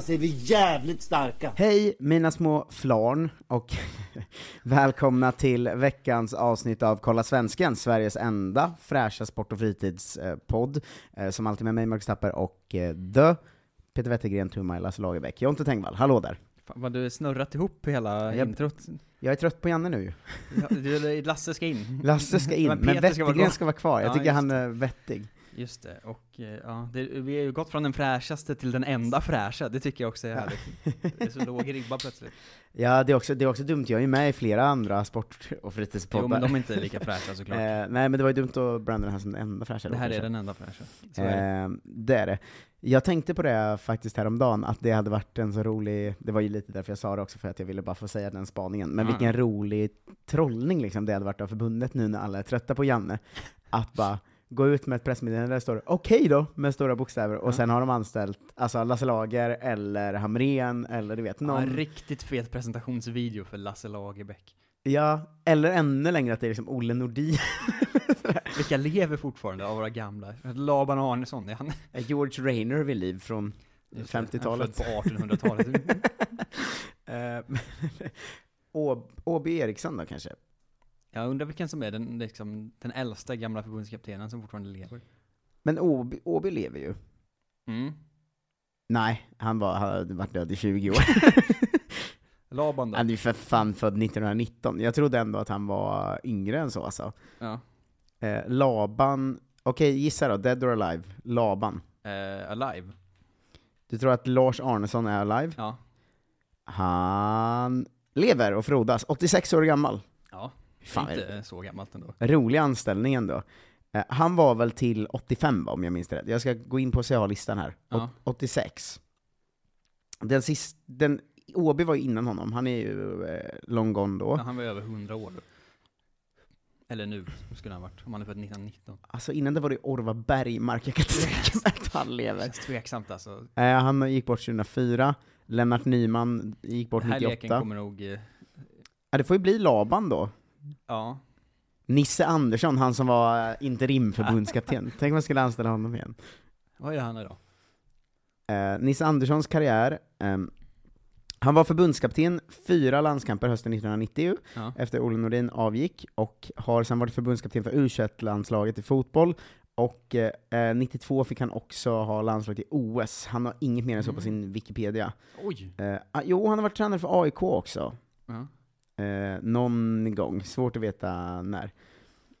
tillsammans är vi jävligt starka. Hej mina små flarn och välkomna till veckans avsnitt av Kolla Svensken, Sveriges enda fräscha sport och fritidspodd, eh, som alltid med mig Marcus Tapper och eh, The Peter Wettergren, Tumma Lasse Lagerbäck. Jonte Tengvall, hallå där. Fan vad du snurrat ihop hela Jag- introt. Jag är trött på Janne nu ju. Ja, du, Lasse ska in. Lasse ska in, Men men, ska Wettergren kvar. ska vara kvar. Jag Ja, tycker han är vettig. Just det, och eh, ja, det, vi har ju gått från den fräschaste till den enda fräscha, det tycker jag också är härligt. Det är så låg ribba plötsligt. Ja, det är, också, det är också dumt, jag är ju med i flera andra sport och Jo fritidspoddar. men de är inte lika fräscha såklart. Eh, nej men det var ju dumt att branda den här som den enda fräscha det här är den enda fräscha. Så är det. Eh, det är det. Jag tänkte på det faktiskt häromdagen, att det hade varit en så rolig, det var ju lite därför jag sa det också, för att jag ville bara få säga den spaningen, men Ja. vilken rolig trollning liksom det hade varit av förbundet nu när alla är trötta på Janne, att bara gå ut med ett pressmeddelande där det står okej då, med stora bokstäver, och Ja. sen har de anställt alltså Lasse Lager, eller Hamrén, eller du vet, Ja, någon, en riktigt fet presentationsvideo för Lasse Lagerbäck. ja, eller ännu längre att det är liksom Olle Nordin, Vilka lever fortfarande av våra gamla? Laban Arnesson, är han? George Rayner vid liv från Just det, han är 50-talet. född på 1800-talet. Eh, Å- Åby Eriksson då kanske? Jag undrar vilken som är den, liksom, den äldsta gamla förbundskaptenen som fortfarande lever. Men Åby, Åby lever ju. Mm. Nej, han, var, han hade varit död i 20 år. Laban då? han är ju för fan född 1919. Jag trodde ändå att han var yngre än så alltså. Ja. Eh, Laban, okej gissa då, dead or alive? Laban. Eh, alive? Du tror att Lars Arnesson är alive? Ja. Han lever och frodas, 86 år gammal. Fan, inte så gammalt ändå. Rolig anställning ändå. Eh, han var väl till 85 va, om jag minns det rätt. Jag ska gå in på CA-listan här. Ja. Åt- 86. Den sist, den, Åby var ju innan honom, han är ju eh, long gone då. Ja, han var över 100 år då. Eller nu skulle han varit, om han är född 1919. Alltså innan det var det Orvar Bergmark, jag kan inte tänka mig att han Det lever. känns tveksamt alltså. Eh, han gick bort 2004, Lennart Nyman gick bort Den här leken 98. kommer nog, eh, Ja, det får ju bli Laban då. Ja. Nisse Andersson, han som var eh, interimförbundskapten. Tänk om man skulle anställa honom igen. Vad gör han idag? Eh, Nisse Anderssons karriär, ehm, han var förbundskapten fyra landskamper hösten 1990 Ja. efter Olle Nordin avgick, och har sen varit förbundskapten för U21-landslaget i fotboll, och eh, 92 fick han också ha landslaget i OS. Han har inget mer än så på sin Wikipedia. Oj! Eh, ah, jo, han har varit tränare för AIK också. Ja. Eh, någon gång, svårt att veta när.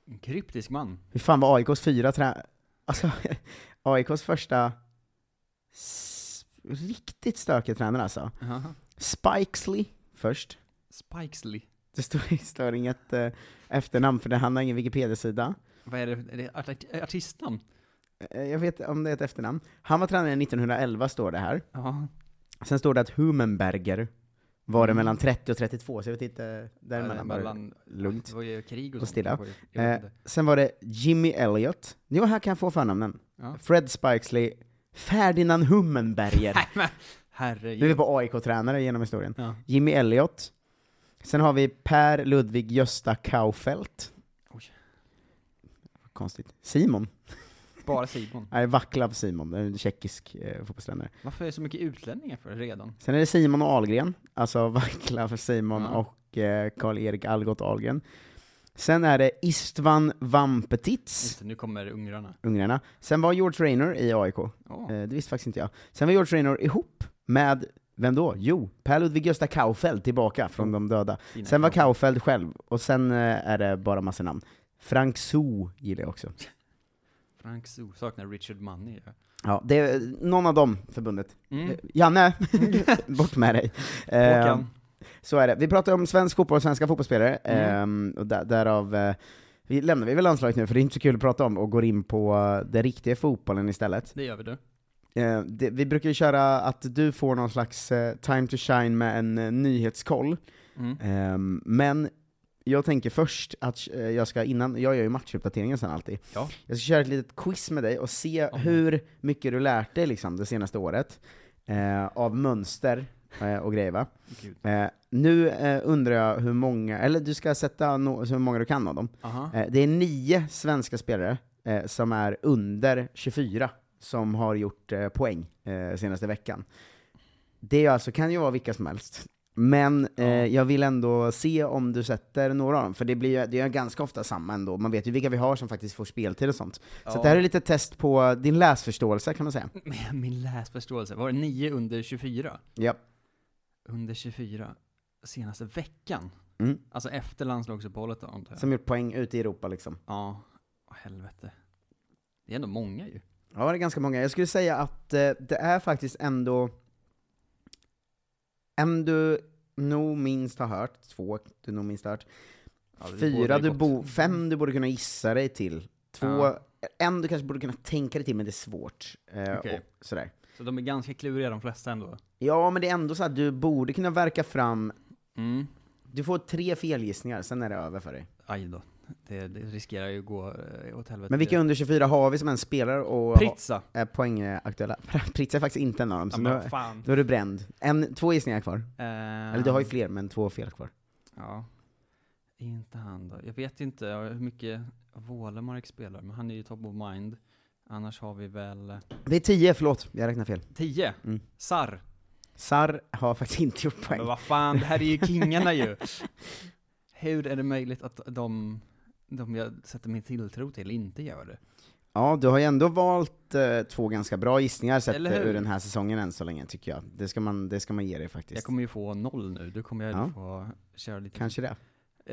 En kryptisk man. Hur fan var AIKs fyra trä... Alltså, AIKs första riktigt stökiga tränare alltså. Jaha. Spikesley först. Spikesley. Det står, står inget eh, efternamn för det, han har ingen Wikipedia-sida. Vad är det, är det art- artistnamn? Eh, jag vet om det är ett efternamn. Han var tränare 1911, står det här. Ja. Sen står det att Humenberger var det Mm. mellan 30 och 32, så jag vet inte, däremellan var det lugnt. Det var ju krig och, Och stilla. Ju- Eh, sen var det Jimmy Elliot. Jo, här kan jag få förnamnen. Ja. Fred Spikesley, Ferdinand Hummenberger. Nu är vi på AIK-tränare genom historien. Ja. Jimmy Elliot. Sen har vi Per Ludvig Gösta Kaufelt. Oj. Konstigt. Simon. Bara Simon. Nej, Vaclav Simon, en tjeckisk eh, fotbollstränare. Varför är det så mycket utlänningar för redan? Sen är det Simon och Ahlgren, alltså Vaclav Simon Ja. och eh, Karl-Erik Algot Ahlgren. Sen är det Istvan Vampetits, nu kommer ungrarna. ungrarna. Sen var George Raynor i AIK. Oh. Eh, det visste faktiskt inte jag. Sen var George Raynor ihop med, vem då? Jo, Per Ludvig Gösta Kaufeld tillbaka från de döda. Sen var. Kaufeld själv, och sen eh, är det bara massa namn. Frank Soo gillar jag också. Frank Zoo, saknar Richard Money. Ja. Ja, det är någon av dem, förbundet. Mm. Janne, bort med dig. Eh, så är det. Vi pratar om svensk fotboll och svenska fotbollsspelare, Mm. eh, och där, därav eh, vi lämnar vi väl landslaget nu, för det är inte så kul att prata om, och går in på eh, den riktiga fotbollen istället. Det gör vi du. Eh, det, vi brukar ju köra att du får någon slags time to shine med en nyhetskoll, Mm. Ehm, men jag tänker först att eh, jag ska, innan, jag gör ju matchuppdateringen sen alltid, Ja. jag ska köra ett litet quiz med dig och se hur mycket du lärt dig liksom det senaste året, eh, av mönster eh, och grejer va. Eh, nu eh, undrar jag hur många, eller du ska sätta no, hur många du kan av dem. Det är nio svenska spelare som är under 24 som har gjort poäng senaste veckan. Det är alltså, kan ju vara vilka som helst. Men eh, jag vill ändå se om du sätter några av dem, för det blir ju- det är ganska ofta samma ändå, man vet ju vilka vi har som faktiskt får speltid och sånt. Så Ja. att det här är lite test på din läsförståelse kan man säga. Min läsförståelse, var det nio under 24? Ja. Under 24, senaste veckan? Mm. Alltså efter landslagsuppehållet då, antar jag? Som gjort poäng ute i Europa liksom. Ja, Åh, helvete. Det är ändå många ju. Ja, det är ganska många. Jag skulle säga att eh, det är faktiskt ändå en du nog minst har hört, två du nog minst har hört, Ja, fyra du bo, fem du borde kunna gissa dig till, två, Ja. en du kanske borde kunna tänka dig till, men det är svårt. Eh, Okej. och sådär. Så de är ganska kluriga de flesta ändå. Ja, men det är ändå så att du borde kunna verka fram, Mm. du får tre felgissningar, sen är det över för dig. Aj då. Det, det riskerar ju att gå eh, åt helvete. Men vilka under 24 har vi som en spelare och Pritsa! är poängaktuella? Pritsa är faktiskt inte en av dem, Ja, så men då, fan. då är du bränd. En, två gissningar kvar. Eh, Eller du har ju fler, men två fel kvar. Ja. Inte han då. Jag vet inte hur mycket Wålemark spelar, men han är ju top of mind. Annars har vi väl eh, Det är tio, förlåt, jag räknar fel. 10. Mm. Sarr. Sar har faktiskt inte gjort poäng. Men vad fan, det här är ju kingarna ju. Hur är det möjligt att de, de jag sätter min tilltro till inte gör det? Ja, du har ju ändå valt eh, två ganska bra gissningar sett ur den här säsongen än så länge, tycker jag. Det ska man, det ska man ge dig faktiskt. Jag kommer ju få noll nu, du kommer jag Ja. få köra lite. Kanske det.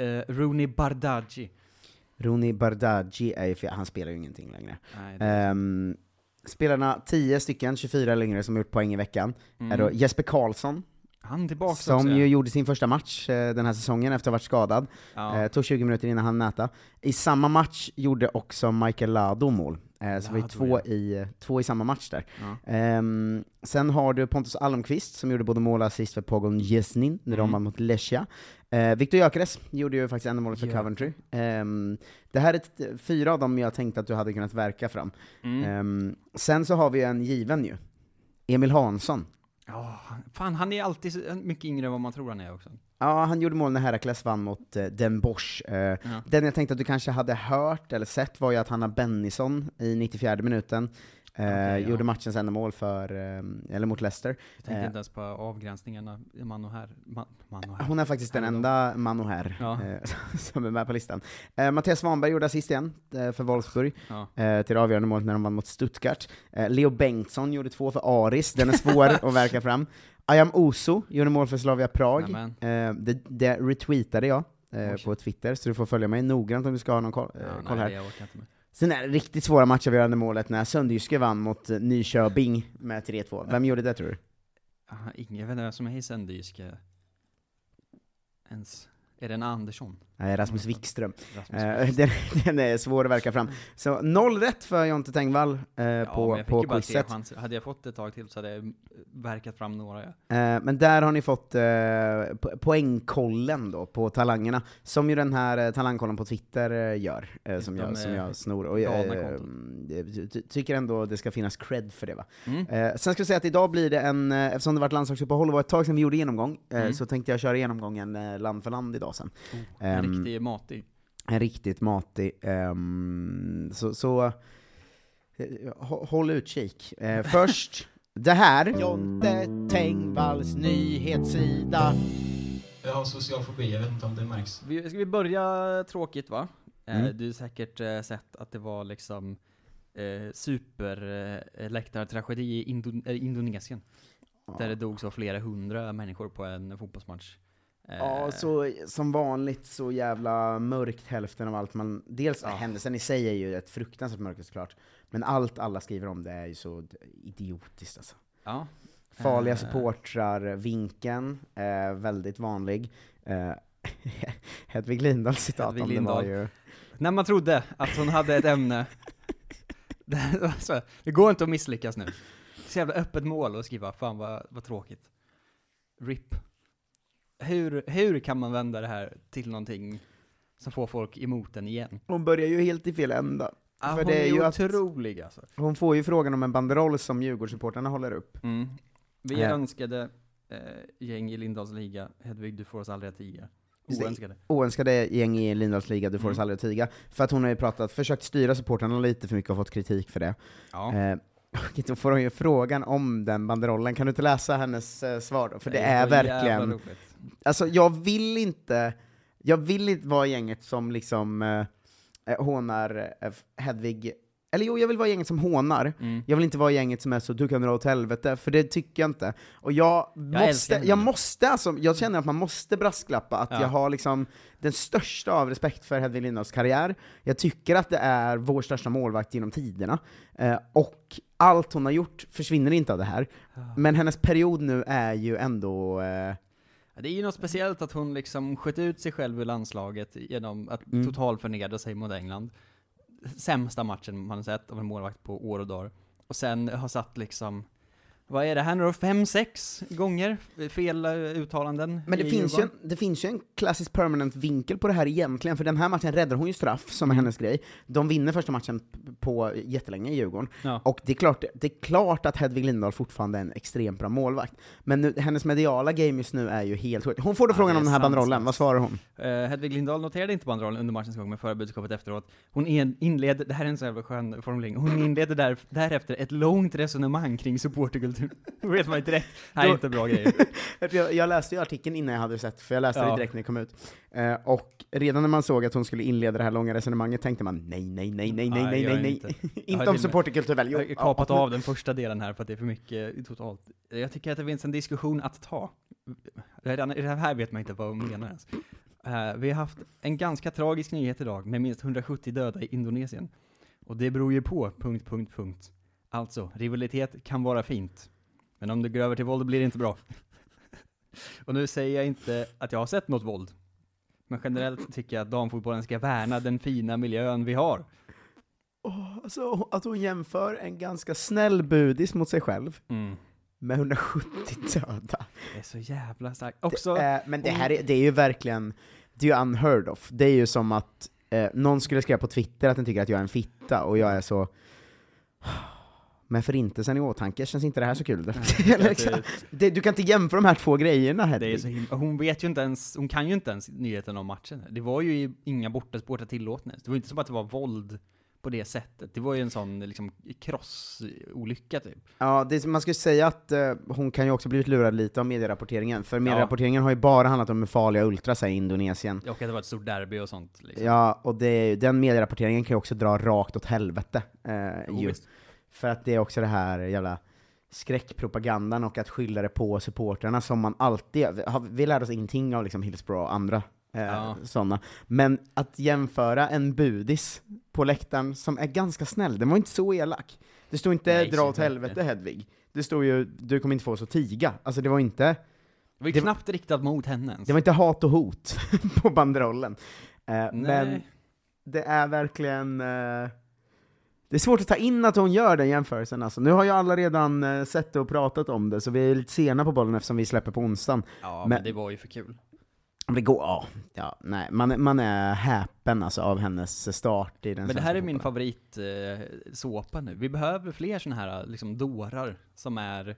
Eh, Rooney Bardghji. Rooney Bardghji är ju han spelar ju ingenting längre. Nej, Ehm, spelarna, 10 stycken, 24 eller yngre, som har gjort poäng i veckan, Mm. är då Jesper Karlsson, Han tillbaka som också, ju gjorde sin första match eh, den här säsongen efter att ha varit skadad. Ja. Eh, tog 20 minuter innan han näta. I samma match gjorde också Michael Lado mål. Eh, så ju Lado, två, ja. i, två i samma match där. Ja. Ehm, sen har du Pontus Almqvist som gjorde både mål och assist för Pogon Jesnin när de Mm. vann mot Lechia. Uh, Viktor Gyökeres gjorde ju faktiskt enda målet för. Coventry. Ehm, det här är ett, fyra av dem jag tänkte att du hade kunnat verka fram. Mm. Ehm, sen så har vi en given ju. Emil Hansson. Ja, fan han är alltid mycket yngre än vad man tror han är också. Ja, han gjorde mål när Herakles vann mot eh, Den Bosch. Eh, Ja. Den jag tänkte att du kanske hade hört eller sett var ju att Hanna Bennison i 94 minuten eh, Okej, ja. gjorde matchens enda mål för, eh, eller mot Leicester. Jag tänkte Eh. inte ens på avgränsningarna, man och här. Man, man och här. Hon är faktiskt den enda man och här Ja. eh, som är med på listan. Eh, Mattias Svanberg gjorde assist igen för Wolfsburg, Ja. till det avgörande målet när de vann mot Stuttgart. Leo Bengtsson gjorde två för Aris, den är svår att verka fram. Ayam Oso gjorde mål för Slavia Prag, det, det retweetade jag på Twitter, så du får följa mig noggrant om du ska ha någon koll, Ja, koll nej, här. Sen är det riktigt svåra matchavgörande målet när Sönderjyske vann mot eh, Nyköping med 3-2. Vem gjorde det tror du? Aha, ingen, jag vet inte vem som är i Sönderjyske ens. Är det en Andersson? Rasmus Wikström. Rasmus Eh, den, den är svår att verka fram. Så noll rätt för Jonte Tengvall eh, ja, på, jag quizet. Hade jag fått ett tag till så hade jag verkat fram några. Ja. Eh, men där har ni fått eh, po- poängkollen då, på talangerna, som ju den här eh, talangkollen på Twitter eh, gör, eh, som, jag, som jag snor. Och, jag ty- tycker ändå det ska finnas cred för det va. Mm. Sen ska jag säga att idag blir det en, eftersom det varit landslagsuppehåll och var ett tag sedan vi gjorde genomgång, Mm. så tänkte jag köra genomgången land för land idag sen. En Ehm, riktig matig. En riktigt matig, ehm, så, så eh, hå- håll utkik. Eh, först, det här. Jonte Tengvalls nyhetssida. Jag har social fobi, jag vet inte om det märks. Vi, ska vi börja tråkigt va? Eh, Mm. Du har säkert sett att det var liksom eh, superläktartragedi i Indo- eh, Indonesien. Där det dog så flera hundra människor på en fotbollsmatch. Eh, Ja, så som vanligt så jävla mörkt hälften av allt man... Dels Ja. händelsen i sig är ju ett fruktansvärt mörkt såklart, men allt alla skriver om det är ju så idiotiskt alltså. Ja. Farliga Eh. supportrar, vinkeln, är väldigt vanlig. Eh, Hedvig Lindahls citat Hedvig om det var ju... När man trodde att hon hade ett ämne. det går inte att misslyckas nu. Så jävla öppet mål att skriva, fan vad, vad tråkigt. RIP. Hur, hur kan man vända det här till någonting som får folk emot en igen? Hon börjar ju helt i fel ända. Ah, För hon det är är, ju att- otrolig alltså. Hon får ju frågan om en banderoll som Djurgårdssupportrarna håller upp. Mm. Vi Ja. önskade eh, gäng i Lindahls liga, Hedvig du får oss aldrig att tiga. Det. Oönskade. Oönskade gäng i Lindahls liga, du får Mm. oss aldrig att tiga. För att hon har ju pratat, försökt styra supportrarna lite för mycket och fått kritik för det. Ja. Eh, och då får hon ju frågan om den banderollen, kan du inte läsa hennes eh, svar då? För det, är var jävla verkligen, roligt. Alltså jag vill inte, jag vill inte vara gänget som liksom eh, eh, hånar eh, Hedvig, eller jo, jag vill vara gänget som hånar, Mm. jag vill inte vara gänget som är så du kan dra åt helvete, för det tycker jag inte. Och jag, måste, älskar henne. jag måste alltså, jag känner att man måste brasklappa att Ja. jag har liksom den största av respekt för Hedvig Lindahls karriär. Jag tycker att det är vår största målvakt genom tiderna. Eh, och allt hon har gjort försvinner inte av det här. Men hennes period nu är ju ändå... Eh, Det är ju något speciellt att hon liksom sköt ut sig själv ur landslaget genom att Mm. totalförnedra sig mot England. Sämsta matchen man har sett av en målvakt på år och dagar. Och sen har satt liksom, vad är det här nu då, fem, sex gånger fel eh, uttalanden men det finns, ju en, Djurgården. det finns ju en klassisk permanent vinkel på det här egentligen, för den här matchen räddar hon ju straff, som Mm. är hennes grej. De vinner första matchen på jättelänge i Djurgården. Ja. Och det är, klart, det är klart att Hedvig Lindahl fortfarande är en extremt bra målvakt. Men nu, hennes mediala game just nu är ju helt sjukt. Hon får då frågan om den här sant, banderollen, sant. vad svarar hon? Eh, Hedvig Lindahl noterade inte banderollen under matchens gång, men förra budskapet efteråt. Hon inleder, det här är en så jävla skön formulering, hon inleder där, därefter ett långt resonemang kring supporterkultur. Då vet man ju direkt, här är inte bra grejer. Jag, jag läste ju artikeln innan jag hade sett, för jag läste Ja. det direkt när det kom ut. Eh, och redan när man såg att hon skulle inleda det här långa resonemanget tänkte man nej, nej, nej, nej, nej, Nej, nej, nej, inte. om supporterkultur väl? Jo, Jag har kapat ja. av den första delen här för att det är för mycket totalt. Jag tycker att det finns en diskussion att ta. Redan det här vet man inte vad hon menar ens. Eh, vi har haft en ganska tragisk nyhet idag med minst 170 döda i Indonesien. Och det beror ju på... Punkt, punkt, punkt. Alltså, rivalitet kan vara fint. Men om det går över till våld blir det inte bra. Och nu säger jag inte att jag har sett något våld. Men generellt tycker jag att damfotbollen ska värna den fina miljön vi har. Åh, alltså, att hon jämför en ganska snäll budis mot sig själv Mm. med 170 döda. Det är så jävla starkt. Också, Det är, men det här är, det är ju verkligen, det är ju unheard of. Det är ju som att eh, någon skulle skriva på Twitter att den tycker att jag är en fitta, och jag är så... Med förintelsen i åtanke känns inte det här så kul. Det- liksom, det, du kan inte jämföra de här två grejerna Hedvig. hon vet ju inte ens, hon kan ju inte ens nyheten om matchen. Det var ju inga bortasportar tillåtnes. Det var inte som att det var våld på det sättet. Det var ju en sån liksom krossolycka typ. Ja, det, man skulle säga att eh, hon kan ju också blivit lurad lite av medierapporteringen, för medierapporteringen har ju bara handlat om farliga ultras i Indonesien. Och att det var ett stort derby och sånt. Liksom. Ja, och det, den medierapporteringen kan ju också dra rakt åt helvete. Eh, Jo. För att det är också det här jävla skräckpropagandan och att skylla det på supportrarna som man alltid, vi lärde oss ingenting av liksom Hillsborough och andra eh, Ja. sådana. Men att jämföra en budis på läktaren som är ganska snäll, den var inte så elak. Det stod inte Nej, dra åt helvete Hedvig. Det stod ju du kommer inte få oss att tiga. Alltså det var inte, Det var ju Det var- knappt riktat mot henne ens. det var inte hat och hot på banderollen. Eh, men det är verkligen... Eh, det är svårt att ta in att hon gör den jämförelsen alltså. Nu har ju alla redan eh, sett det och pratat om det, så vi är lite sena på bollen eftersom vi släpper på onsdagen. Ja, men- men det var ju för kul. Men det går, ja, ja nej, man, är- man är häpen alltså av hennes start i den Men det här är min fotbollen. favorit eh, nu. Vi behöver fler såna här liksom dårar som är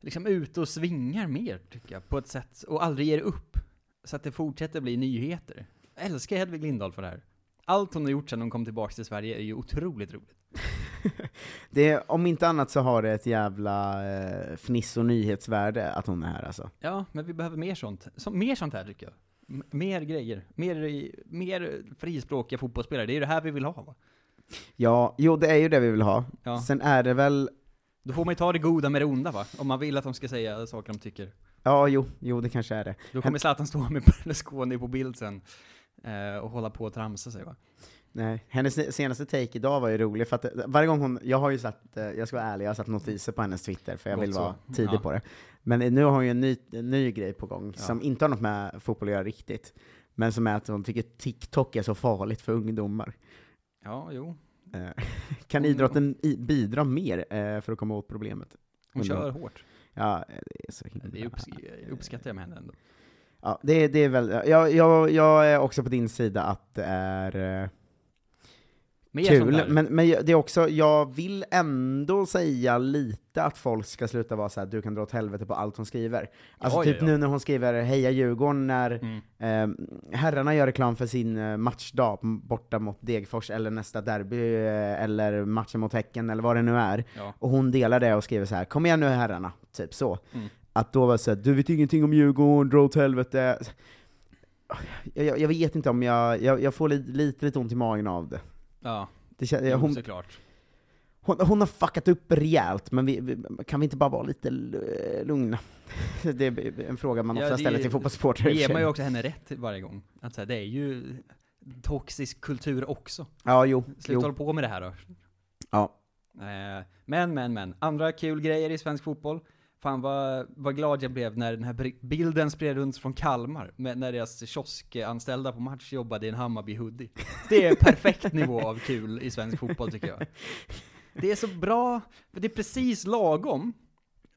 liksom ute och svingar mer, tycker jag, på ett sätt, och aldrig ger upp. Så att det fortsätter bli nyheter. Jag älskar Hedvig Lindahl för det här. Allt hon har gjort sedan hon kom tillbaka till Sverige är ju otroligt roligt. det, om inte annat så har det ett jävla eh, fniss och nyhetsvärde att hon är här alltså. Ja, men vi behöver mer sånt. Så, mer sånt här tycker jag. M- mer grejer. Mer, i- mer frispråkiga fotbollsspelare. Det är ju det här vi vill ha va? Ja, jo det är ju det vi vill ha. Ja. Sen är det väl, Då får man ju ta det goda med det onda va? Om man vill att de ska säga saker de tycker. ja jo, jo det kanske är det. Då kommer Zlatan stå med Berlusconi på bild sen. Eh, och hålla på och tramsa sig va? Nej, hennes senaste take idag var ju rolig, för att eh, varje gång hon, jag har ju satt, eh, jag ska vara ärlig, jag har satt notiser på hennes Twitter, för jag Gott vill så. vara tidig Ja. på det. Men nu har hon ju en ny, en ny grej på gång, Ja. som inte har något med fotboll att göra riktigt, men som är att hon tycker TikTok är så farligt för ungdomar. Ja, jo. Kan idrotten bidra mer för att komma åt problemet? Hon kör hårt. Ja, det är så himla... Det upps- uppskattar jag med henne ändå. Ja, det, det är väl, jag, jag, jag är också på din sida att det är eh, kul, men, men det är också, jag vill ändå säga lite att folk ska sluta vara så här: du kan dra åt helvete på allt hon skriver. Alltså Ja, typ ja, ja. nu när hon skriver Heja Djurgården när Mm. eh, herrarna gör reklam för sin eh, matchdag borta mot Degerfors, eller nästa derby, eh, eller matchen mot Häcken, eller vad det nu är. Och hon delar det och skriver så här: kom igen nu herrarna, typ så. Mm. Att då var det så här, du vet ingenting om Djurgården, dra åt helvete. Jag, jag, jag vet inte om jag, jag, jag får lite, lite, lite ont i magen av det. Ja, det jo, hon, såklart. hon, hon har fuckat upp rejält, men vi, vi, kan vi inte bara vara lite lugna? Det är en fråga man Ja, ofta ställer till fotbollssupportrar Det ger man ju också henne rätt varje gång. Att här, det är ju toxisk kultur också. Ja, jo. Sluta hålla på med det här då. Ja. Eh, Men, men, men. Andra kul grejer i svensk fotboll. Fan vad, vad glad jag blev när den här bilden spred runt från Kalmar, med, när deras kioskanställda på match jobbade i en Hammarby-hoodie. Det är perfekt nivå av kul i svensk fotboll tycker jag. Det är så bra, det är precis lagom.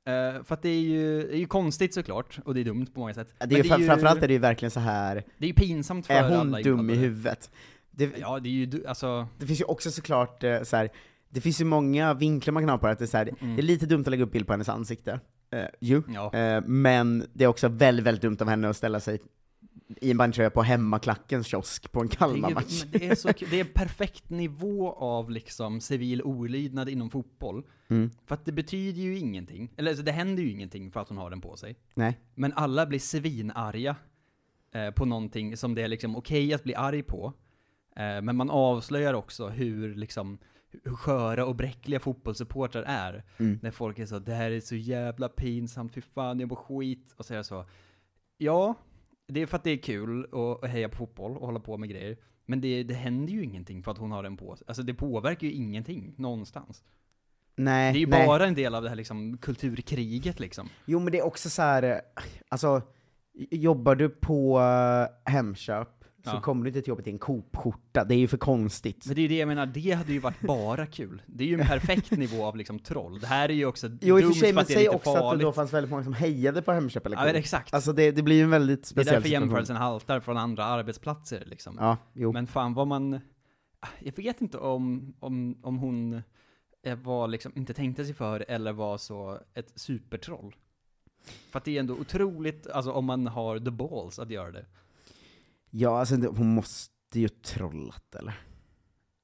Eh, för att det är ju, det är ju konstigt såklart, och det är dumt på många sätt. Det är ju, fram- framförallt är det ju verkligen så här. Det är ju pinsamt för är hon alla dum i huvudet? Det, Ja, det är ju, alltså, det finns ju också såklart eh, så här. det finns ju många vinklar man kan ha på det, att det är, så här, Mm. det är lite dumt att lägga upp bild på hennes ansikte, eh, ju. ja. Eh, men det är också väldigt, väldigt dumt av henne att ställa sig i en bandtröja på hemmaklackens kiosk på en Det Kalmar-match. det kul. det är perfekt nivå av liksom civil olydnad inom fotboll. Mm. För att det betyder ju ingenting, eller alltså, det händer ju ingenting för att hon har den på sig. Nej. Men alla blir svinarga eh, på någonting som det är liksom okej att bli arg på. Eh, men man avslöjar också hur liksom hur sköra och bräckliga fotbollssupportrar är. Mm. När folk är så, det här är så jävla pinsamt, fy fan jag mår skit. Och så är det så, ja, det är för att det är kul att att heja på fotboll och hålla på med grejer. Men det, det händer ju ingenting för att hon har den på sig. Alltså det påverkar ju ingenting, någonstans. Nej, Det är ju nej. bara en del av det här liksom kulturkriget liksom. Jo men det är också så här. eh, alltså, jobbar du på eh, Hemköp så Ja. kommer du inte till jobbet i en Coop-skjorta, det är ju för konstigt. Men det är ju det jag menar, det hade ju varit bara kul. Det är ju en perfekt nivå av liksom troll. Det här är ju också Jo i och dumt för sig, för men att det är säg lite också att det farligt. då fanns väldigt många som hejade på Hemköp eller Ja Coop. men exakt. Alltså det, det blir ju en väldigt det är speciell därför situation. jämförelsen haltar från andra arbetsplatser liksom. Ja, jo. Men fan vad man, jag vet inte om, om, om hon eh, var liksom, inte tänkte sig för eller var så ett supertroll. För att det är ändå otroligt, alltså om man har the balls att göra det. Ja, alltså hon måste ju trollat eller?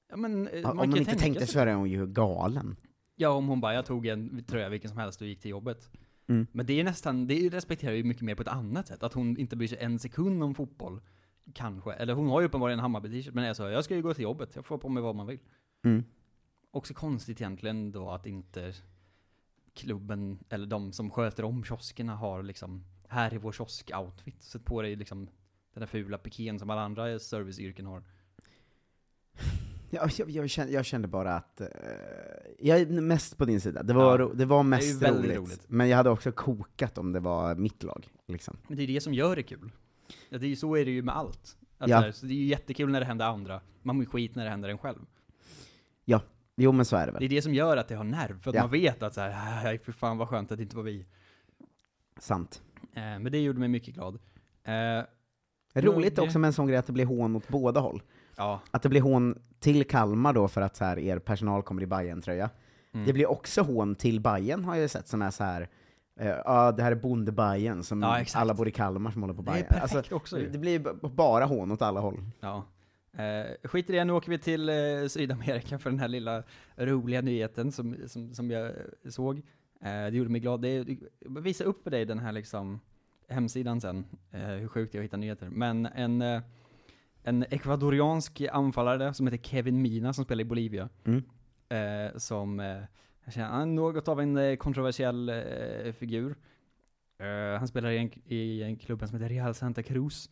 Ja men, eh, Om man man kan ju inte tänkte för är hon ju galen. Ja, om hon bara, jag tog en tröja vilken som helst och gick till jobbet. Mm. Men det är nästan, det respekterar ju mycket mer på ett annat sätt. Att hon inte bryr sig en sekund om fotboll. Kanske. Eller hon har ju uppenbarligen en Hammarby-t-shirt, men jag sa, jag ska ju gå till jobbet, jag får på mig vad man vill. Mm. Också konstigt egentligen då att inte klubben, eller de som sköter om kioskerna har liksom, här är vår kiosk-outfit. Sätt på dig liksom den där fula pikén som alla andra serviceyrken har. Ja, jag, jag, kände, jag kände bara att, eh, jag är mest på din sida, det var, Ja, ro, det var mest väldigt roligt. roligt. Men jag hade också kokat om det var mitt lag, liksom. Men det är det som gör det kul. Ja, det är så är det ju med allt. Att Ja. så, här, det är ju jättekul när det händer andra, man mår skit när det händer en själv. Jo men så är det Det är väl. det som gör att det har nerv, för att Ja. man vet att så här, "Aj, för fan vad skönt att det inte var vi. Sant. Eh, men det gjorde mig mycket glad. Eh, Roligt det- också med en sån grej att det blir hån åt båda håll. ja. Att det blir hån till Kalmar då för att så här, er personal kommer i bayern tröja Mm. Det blir också hån till Bayern har jag ju sett, som är så här. eh, Ja, det här är bonde Bayern som Ja, alla bor i Kalmar som håller på Det är Alltså, också det blir bara hån åt alla håll. Ja. Eh, skit i det, nu åker vi till eh, Sydamerika för den här lilla roliga nyheten som, som, som jag såg. Det gjorde mig glad. Det, jag visar upp för dig den här liksom hemsidan sen, eh, hur sjukt det är att hitta nyheter. Men en, eh, en ekvadoriansk anfallare som heter Kevin Mina som spelar i Bolivia, Mm. eh, som eh, jag känner, han är något av en eh, kontroversiell eh, figur. Han spelar i en, i en klubben som heter Real Santa Cruz.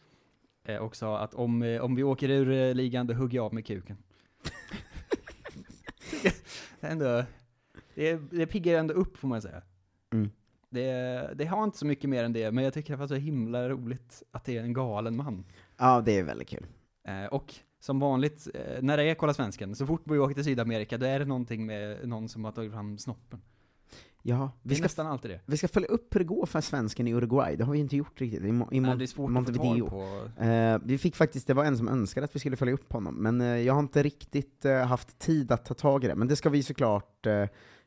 Och sa att om, om vi åker ur ligan, då hugger jag av med kuken. det, är ändå, det, det piggar ändå upp får man säga. Mm. Det, det har inte så mycket mer än det, men jag tycker det var så himla roligt att det är en galen man. Ja, det är väldigt kul. Eh, och som vanligt, eh, när det är Kolla Svensken, så fort vi åker till Sydamerika, då är det någonting med någon som har tagit fram snoppen. Ja, vi ska, nästan alltid det. vi ska följa upp hur det går för svensken i Uruguay, det har vi inte gjort riktigt, i, i Nej, Mon- det är svårt att få Montevideo. på. Eh, vi fick faktiskt, det var en som önskade att vi skulle följa upp honom, men eh, jag har inte riktigt haft tid att ta tag i det. Men det ska vi såklart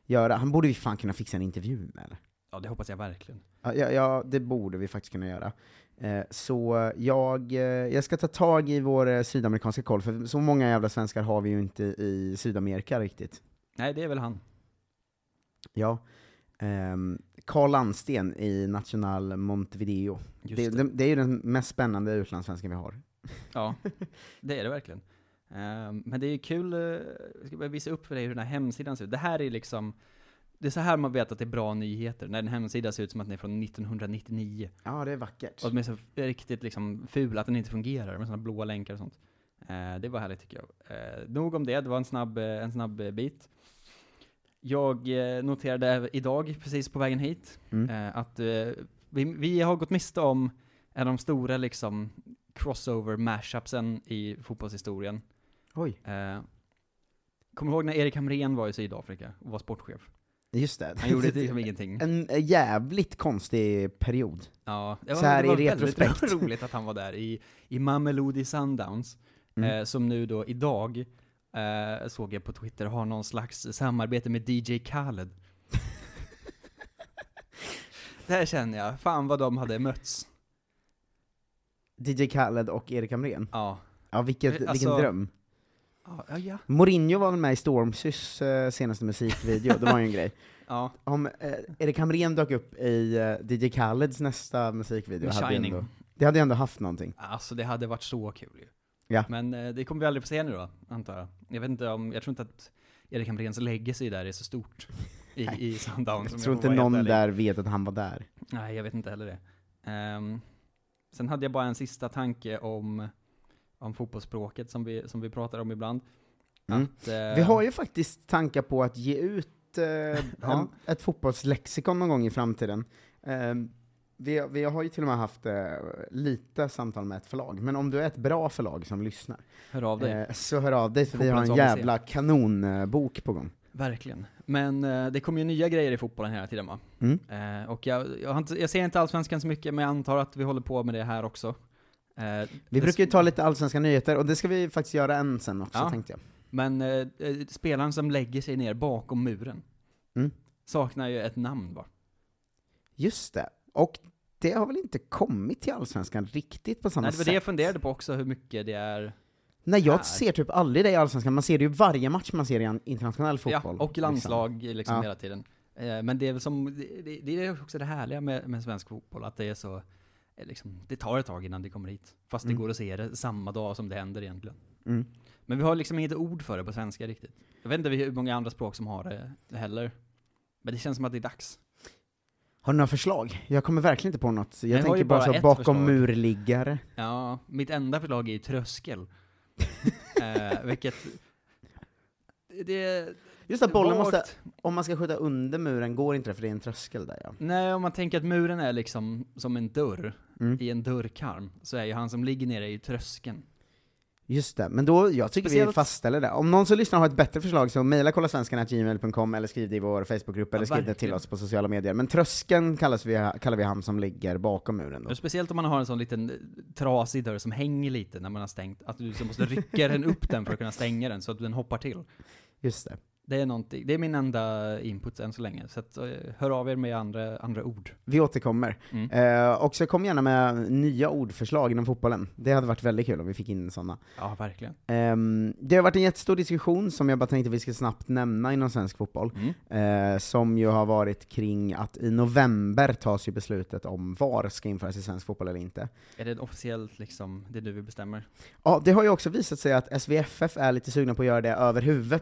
göra. Han borde vi fan kunna fixa en intervju med, eller? Ja, det hoppas jag verkligen. Ja, ja, det borde vi faktiskt kunna göra. Eh, så jag, eh, jag ska ta tag i vår eh, sydamerikanska koll, för så många jävla svenskar har vi ju inte i Sydamerika riktigt. Nej, det är väl han. Ja. Ehm, Carl Landsten i National Montevideo. Just Det, det. det, det är ju den mest spännande utlandssvenskan vi har. Ja, det är det verkligen. Ehm, men det är ju kul, jag ska bara visa upp för dig hur den här hemsidan ser ut. Det här är liksom, det är så här man vet att det är bra nyheter, när en hemsida ser ut som att den är från 1999. Ja, det är vackert. Och de är så riktigt liksom fula att den inte fungerar, med sådana blåa länkar och sånt. Eh, det var härligt tycker jag. Eh, nog om det, det var en snabb, eh, en snabb eh, bit. Jag eh, noterade idag, precis på vägen hit, Mm. att vi, vi har gått miste om en av de stora liksom crossover mashupsen i fotbollshistorien. Oj. Eh, kommer du ihåg när Erik Hamrén var i Sydafrika och var sportchef? Just det. Han gjorde liksom ingenting. En eh, jävligt konstig period. Ja, det Så här det var i väldigt retrospekt. roligt att han var där i, i Mamelodi Sundowns, Mm. eh, som nu då idag, eh, såg jag på Twitter, har någon slags samarbete med DJ Khaled. Där känner jag, fan vad de hade mötts. DJ Khaled och Erik Hamrén. Ja. Ja, vilket, Alltså- vilken dröm. Ja, ja. Mourinho var väl med i Stormzys eh, senaste musikvideo, det var ju en grej. ja. Om eh, Erik Hamrén dök upp i eh, DJ Khaleds nästa musikvideo, Med hade Shining. ändå, det hade ju ändå haft någonting. Alltså det hade varit så kul ju. Ja. Men eh, det kommer vi aldrig få se nu då, antar jag. Jag vet inte om, jag tror inte att Erik Hamréns legacy där är så stort i, i Sundowns. om Jag tror får inte helt någon ärlig. där vet att han var där. Nej, jag vet inte heller det. Ehm, sen hade jag bara en sista tanke om, om fotbollsspråket som vi, som vi pratar om ibland. Mm. Att, eh, Vi har ju faktiskt tankar på att ge ut eh, Ja. en, ett fotbollslexikon någon gång i framtiden. Eh, vi, vi har ju till och med haft eh, lite samtal med ett förlag, men om du är ett bra förlag som lyssnar, Hör av dig. eh, så hör av dig för vi har en jävla kanonbok på gång. Verkligen. Men eh, det kommer ju nya grejer i fotbollen hela tiden va? Mm. Och jag, jag, jag ser inte Allsvenskan så mycket, men jag antar att vi håller på med det här också. Eh, Vi brukar ju ta lite allsvenska nyheter, och det ska vi faktiskt göra en sen också, Ja. tänkte jag. Men eh, eh, spelaren som lägger sig ner bakom muren Mm. saknar ju ett namn va? Just det. Och det har väl inte kommit till allsvenskan riktigt på samma Nej, det var sätt? det jag funderade på också, hur mycket det är Nej, jag här. ser typ aldrig det i allsvenskan, man ser det ju varje match man ser i internationell fotboll. Ja, och landslag liksom Ja. hela tiden. Eh, men det är väl som, det, det, är också det härliga med, med svensk fotboll, att det är så, liksom, det tar ett tag innan det kommer hit. Fast det Mm. går att se det samma dag som det händer egentligen. Mm. Men vi har liksom inget ord för det på svenska riktigt. Jag vet inte hur många andra språk som har det heller. Men det känns som att det är dags. Har du några förslag? Jag kommer verkligen inte på något. Jag, Jag tänker bara, så bakom murliggare. Ja, mitt enda förslag är ju tröskel. eh, vilket... Det... Just att bollen måste, om man ska skjuta under muren går inte det för det är en tröskel där ja. Nej, om man tänker att muren är liksom som en dörr Mm. i en dörrkarm, så är ju han som ligger nere i tröskeln. Just det, men då, jag tycker vi Speciellt- fastställer det. Om någon som lyssnar har ett bättre förslag så mejla kollasvenskan.gmail.com eller skriv det i vår Facebookgrupp eller skriv det till oss på sociala medier. Men tröskeln kallas vi, kallar vi han som ligger bakom muren då. Speciellt om man har en sån liten trasig dörr som hänger lite när man har stängt, att du måste rycka den upp den för att kunna stänga den så att den hoppar till. Just det. Det är någonting, det är min enda input än så länge, så att, eh, hör av er med andra, andra ord. Vi återkommer. Mm. Eh, och så kom gärna med nya ordförslag inom fotbollen. Det hade varit väldigt kul om vi fick in sådana. Ja, verkligen. Ehm, det har varit en jättestor diskussion som jag bara tänkte vi ska snabbt nämna inom svensk fotboll, Mm. eh, som ju har varit kring att i november tas ju beslutet om VAR ska införas i svensk fotboll eller inte. Är det officiellt liksom, det du bestämmer? Ja, det har ju också visat sig att SVFF är lite sugna på att göra det över huvudet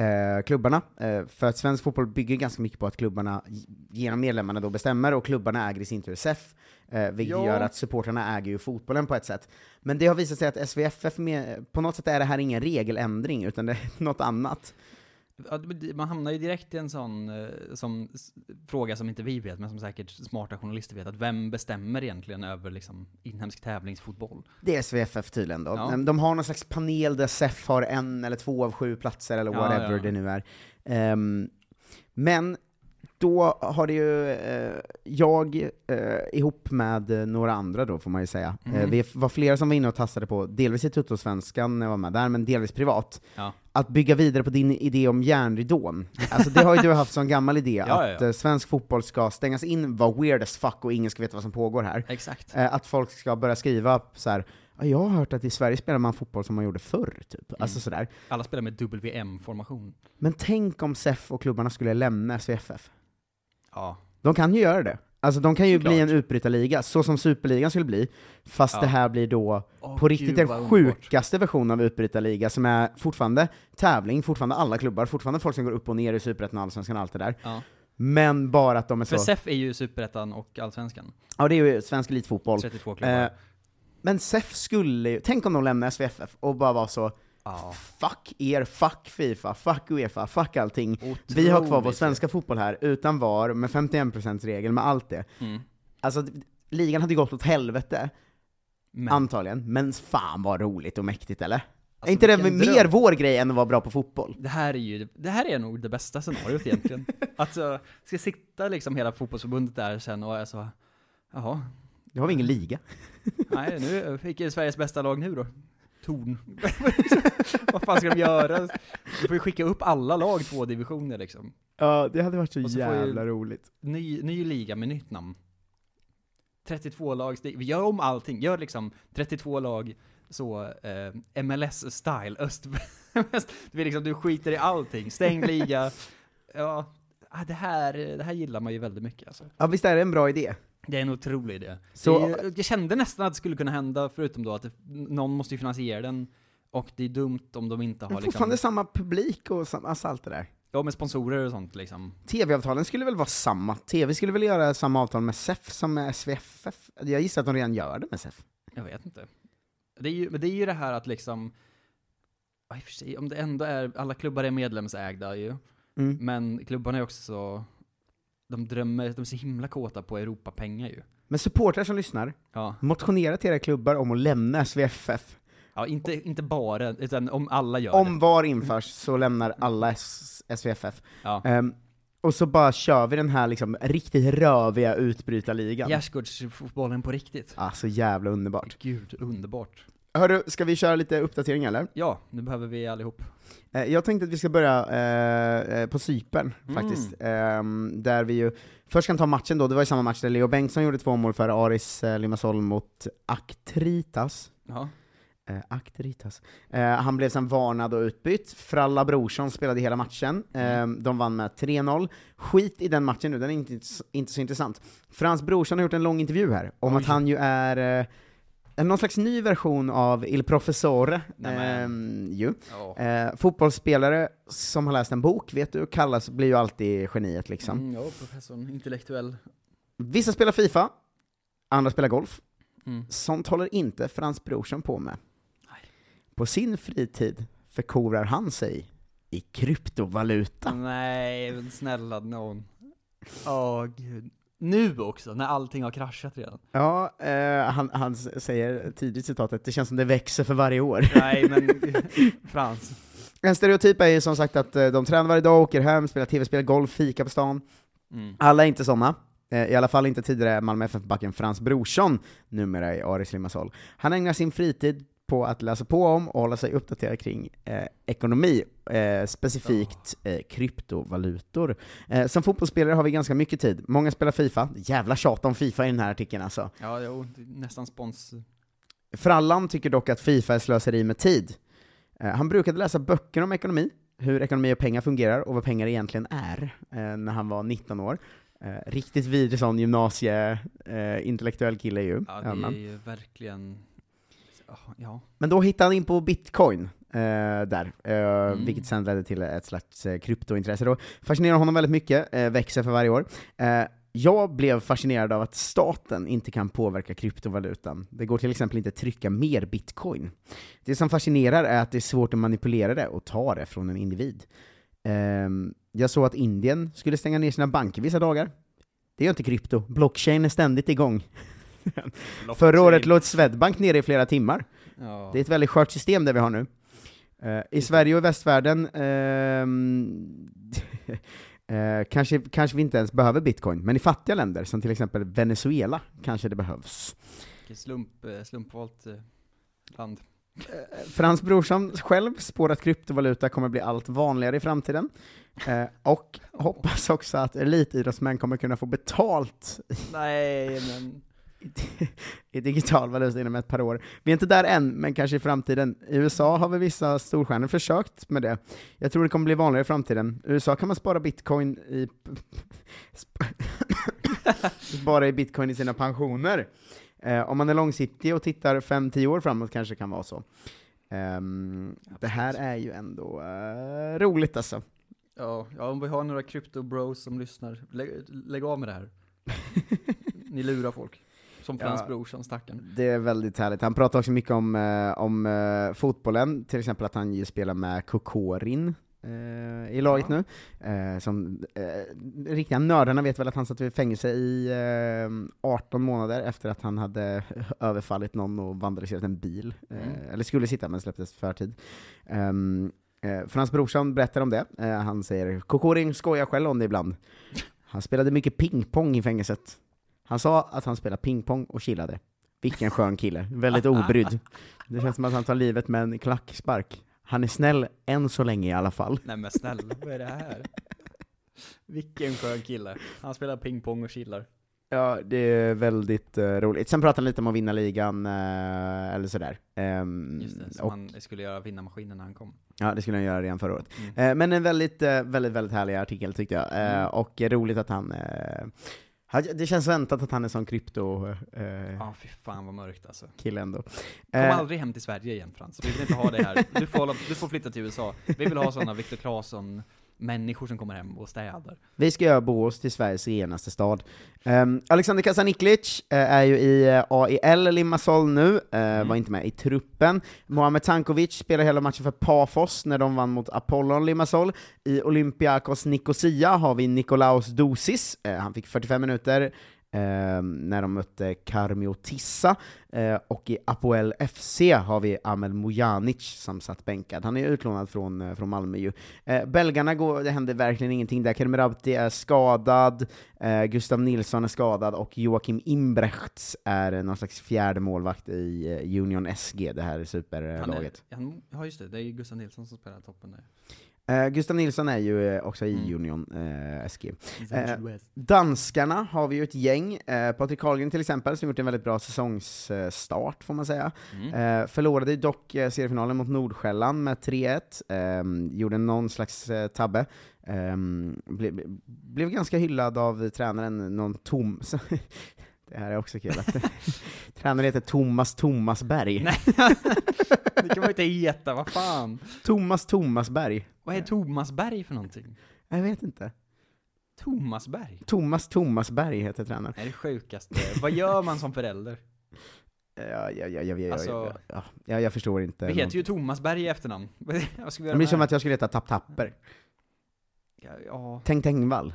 eh, klubbarna, eh, för att svensk fotboll bygger ganska mycket på att klubbarna genom medlemmarna då bestämmer, och klubbarna äger i sin tur SEF, eh, vilket Ja. gör att supportrarna äger ju fotbollen på ett sätt. Men det har visat sig att SVFF, med, på något sätt är det här ingen regeländring, utan det är något annat. Ja, Man hamnar ju direkt i en sån eh, som, fråga som inte vi vet, men som säkert smarta journalister vet, att vem bestämmer egentligen över liksom, inhemsk tävlingsfotboll? Det är SVFF tydligen då. Ja. De har någon slags panel där SEF har en eller två av sju platser, eller Ja, whatever ja. det nu är. Ehm, men då har det ju, eh, jag eh, ihop med eh, några andra då får man ju säga, Mm. eh, vi var flera som var inne och tastade på, delvis i Tuttosvenskan när jag var med där, men delvis privat, Ja. att bygga vidare på din idé om järnridån. Alltså det har ju du haft som gammal idé, Ja, att ja. eh, svensk fotboll ska stängas in, vara weird as fuck och ingen ska veta vad som pågår här. Exakt. Eh, att folk ska börja skriva så här. "Ja, jag har hört att i Sverige spelar man fotboll som man gjorde förr, typ. Alltså Mm. sådär. Alla spelar med WM-formation. Men tänk om SEF och klubbarna skulle lämna SVFF. Ja. De kan ju göra det. Alltså de kan ju Såklart. bli en utbrytarliga, så som Superligan skulle bli, fast Ja. det här blir då Åh, på riktigt gud, den sjukaste versionen av utbrytarliga, som är fortfarande tävling, fortfarande alla klubbar, fortfarande folk som går upp och ner i Superettan, Allsvenskan och allt det där. Ja. Men bara att de är För så... SEF är ju Superettan och Allsvenskan. Ja, det är ju svensk elitfotboll. 32 klubbar. Eh, men SEF skulle ju, tänk om de lämnar SVFF och bara var så Ja. Fuck er, fuck Fifa, fuck Uefa, fuck allting. Vi har kvar vår Otroligt. svenska fotboll här, utan VAR, med 51%-regel, med allt det. Mm. Alltså, ligan hade gått åt helvete, Men, antagligen, men fan vad roligt och mäktigt eller? Alltså, är inte det mer dröm. vår grej än att vara bra på fotboll? det här är ju, det här är nog det bästa scenariot egentligen. alltså, ska sitta liksom hela fotbollsförbundet där sen och är så, jaha, Nu har vi ingen liga. nej nu, vilket är Sveriges bästa lag nu då? Torn. Vad fan ska de göra? De får ju skicka upp alla lag två divisioner liksom. Ja, det hade varit så, så jävla roligt. Ny, ny liga med nytt namn. 32 lag, vi gör om allting, gör liksom 32 lag så eh, MLS-style, öst, väst. Du, liksom, du skiter i allting, stängd liga. Ja, ah, det här, det här gillar man ju väldigt mycket alltså. Ja, visst är det en bra idé? Det är en otrolig idé. Så- det, är- jag kände nästan att det skulle kunna hända, förutom då att det, någon måste ju finansiera den, och det är dumt om de inte Men har fortfarande liksom, samma publik och sam- alltså allt det där. ja med sponsorer och sånt liksom. TV-avtalen skulle väl vara samma? TV skulle väl göra samma avtal med SEF som med SVFF? Jag gissar att de redan gör det med SEF. Jag vet inte. Det är ju, men det är ju det här att liksom, om det ändå är, alla klubbar är medlemsägda ju, Mm. men klubbarna är också så, de drömmer, de är så himla kåta på Europapengar ju. Men supportrar som lyssnar, Ja, motionera till era klubbar om att lämna SVFF. ja inte, inte bara, utan om alla gör Om det. VAR införs så lämnar alla S- SVFF. Ja. Ehm, och så bara kör vi den här liksom riktigt röviga utbrytarligan. Gärdsgårdsfotbollen på riktigt. Ah, så jävla underbart. Gud, underbart. Hörru, ska vi köra lite uppdatering eller? Ja, nu behöver vi allihop. Eh, Jag tänkte att vi ska börja eh, eh, på Cypern, Mm. faktiskt. Ehm, där vi ju först kan ta matchen då, det var ju samma match där Leo Bengtsson gjorde två mål för Aris Limassol mot Aktritas. Ja. Akteritas. Eh, han blev sen varnad och utbytt. Fralla Brorsson spelade hela matchen. Eh, de vann med 3-0. Skit i den matchen nu, den är inte, inte så intressant. Frans Brorsson har gjort en lång intervju här, om Oj. att han ju är någon slags ny version av Il Professore, eh, ju. Ja. Eh, fotbollsspelare som har läst en bok, vet du, kallas, blir ju alltid geniet liksom. Mm, ja, professorn, intellektuell. Vissa spelar Fifa, andra spelar golf. Mm. Sånt håller inte Frans Brorsson på med. På sin fritid förkovrar han sig i kryptovaluta. Nej, men snälla någon. Åh gud. Nu också, när allting har kraschat redan. Ja, eh, han, han säger tidigt citatet, det känns som det växer för varje år. Nej, men Frans. En stereotyp är ju som sagt att eh, de tränar varje dag, åker hem, spelar tv-spel, golf, fika på stan. Mm. Alla är inte sådana. Eh, I alla fall inte tidigare Malmö FF-backen Frans Brorsson, numera i Aris Limassol. Han ägnar sin fritid på att läsa på om och hålla sig uppdaterad kring eh, ekonomi, eh, specifikt eh, kryptovalutor. Eh, som fotbollsspelare har vi ganska mycket tid. Många spelar Fifa, jävla tjat om Fifa i den här artikeln alltså. Ja, jo, nästan spons. Frallan tycker dock att Fifa är slöseri med tid. Eh, han brukade läsa böcker om ekonomi, hur ekonomi och pengar fungerar och vad pengar egentligen är, eh, när han var 19 år. Riktigt vidrig sån gymnasie, eh, kille ju. Ja, det är ju verkligen... Ja. Men då hittade han in på bitcoin, eh, där, eh, Mm. vilket sen ledde till ett slags eh, kryptointresse då. Fascinerar honom väldigt mycket, eh, växer för varje år. Eh, jag blev fascinerad av att staten inte kan påverka kryptovalutan. Det går till exempel inte att trycka mer bitcoin. Det som fascinerar är att det är svårt att manipulera det och ta det från en individ. Ehm, jag såg att Indien skulle stänga ner sina banker vissa dagar. Det gör inte krypto. Blockchain är ständigt igång. Förra året låg Swedbank nere i flera timmar. Ja. Det är ett väldigt skört system det vi har nu. Eh, I Sverige och i västvärlden ehm, eh, kanske, kanske vi inte ens behöver bitcoin, men i fattiga länder, som till exempel Venezuela, kanske det behövs. Slump, eh, slumpvalt land. Frans Brorsson själv spår att kryptovaluta kommer bli allt vanligare i framtiden, och hoppas också att elitidrottsmän kommer kunna få betalt Nej, men... i digital valuta inom ett par år. Vi är inte där än, men kanske i framtiden. I USA har vi vissa storstjärnor försökt med det. Jag tror det kommer bli vanligare i framtiden. I USA kan man spara bitcoin i... spara i bitcoin i sina pensioner. Eh, om man är långsiktig och tittar 5-10 år framåt kanske det kan vara så. Ehm, det här är ju ändå eh, roligt alltså. Ja, ja, om vi har några krypto-bros som lyssnar, lägg, lägg av med det här. Ni lurar folk. Som Frans Ja. Brorsson, stackaren. Det är väldigt härligt. Han pratar också mycket om, eh, om eh, fotbollen, till exempel att han spelar med Kokorin eh, i laget nu. Eh, som, eh, riktiga nördarna vet väl att han satt i fängelse i eh, 18 månader efter att han hade överfallit någon och vandaliserat en bil. Mm. Eller skulle sitta men släpptes förtid. Um, eh, Frans Brorsson berättar om det. Han säger Kokorin skojar själv om det ibland. Han spelade mycket pingpong i fängelset. Han sa att han spelade pingpong och chillade. Vilken skön kille, väldigt obrydd. Det känns som att han tar livet med en klackspark. Han är snäll än så länge i alla fall. Nej men snälla, vad är det här? Vilken skön kille. Han spelar pingpong och chillar. Ja, det är väldigt eh, roligt. Sen pratar han lite om att vinna ligan, eh, eller sådär. Ehm, Just det, som och, han skulle göra vinna maskinen när han kom. Ja, det skulle han göra redan förra året. Mm. Eh, men en väldigt, väldigt, väldigt härlig artikel tyckte jag. Mm. Och roligt att han... Eh, det känns väntat att han är sån krypto... Eh, Ja, fy fan vad mörkt alltså. kille ändå. Kom Eh, aldrig hem till Sverige igen Frans, vi vill inte ha det här. Du får, du får flytta till USA. Vi vill ha sådana Viktor Claesson människor som kommer hem och städar. Vi ska göra Borås till Sveriges renaste stad. Um, Alexander Kasaniklic eh, är ju i eh, AIL Limassol nu, eh, var inte med i truppen. Mohamed Tankovic spelar hela matchen för Pafos när de vann mot Apollon Limassol. I Olympiakos Nicosia har vi Nikolaos Dosis, han fick 45 minuter eh, när de mötte Carmio Tissa, eh, och i Apoel FC har vi Amel Mujanic som satt bänkad. Han är utlånad från, eh, från Malmö ju. Eh, belgarna går, det händer verkligen ingenting där. Kermerabti är skadad, eh, Gustav Nilsson är skadad, och Joakim Imbrechts är någon slags fjärde målvakt i eh, Union SG, det här Han är, superlaget. han, ja just det, det är ju Gustav Nilsson som spelar toppen där. Eh, Gustav Nilsson är ju eh, också Mm. i Union eh, SG. Eh, danskarna har vi ju ett gäng, eh, Patrik Karlgren till exempel, som gjort en väldigt bra säsongsstart får man säga. Mm. Eh, förlorade ju dock eh, seriefinalen mot Nordsjälland med 3-1, eh, gjorde någon slags tabbe. Eh, ble, ble, blev ganska hyllad av tränaren, någon tom... det här är också kul, att tränaren heter Thomas Thomasberg. Nej, det kan man inte heta, vad fan? Thomas Thomasberg. Vad är Thomasberg för någonting? Jag vet inte. Thomasberg? Thomas Thomasberg heter tränaren. Det är det sjukaste. Vad gör man som förälder? Ja, ja, ja, ja, Alltså- ja, ja, jag förstår inte. Vi heter ju Thomasberg i efternamn. Vad ska vi Det göra blir med som det? att jag skulle heta Tapp Tapper. Ja, ja, Tänk Tengvall.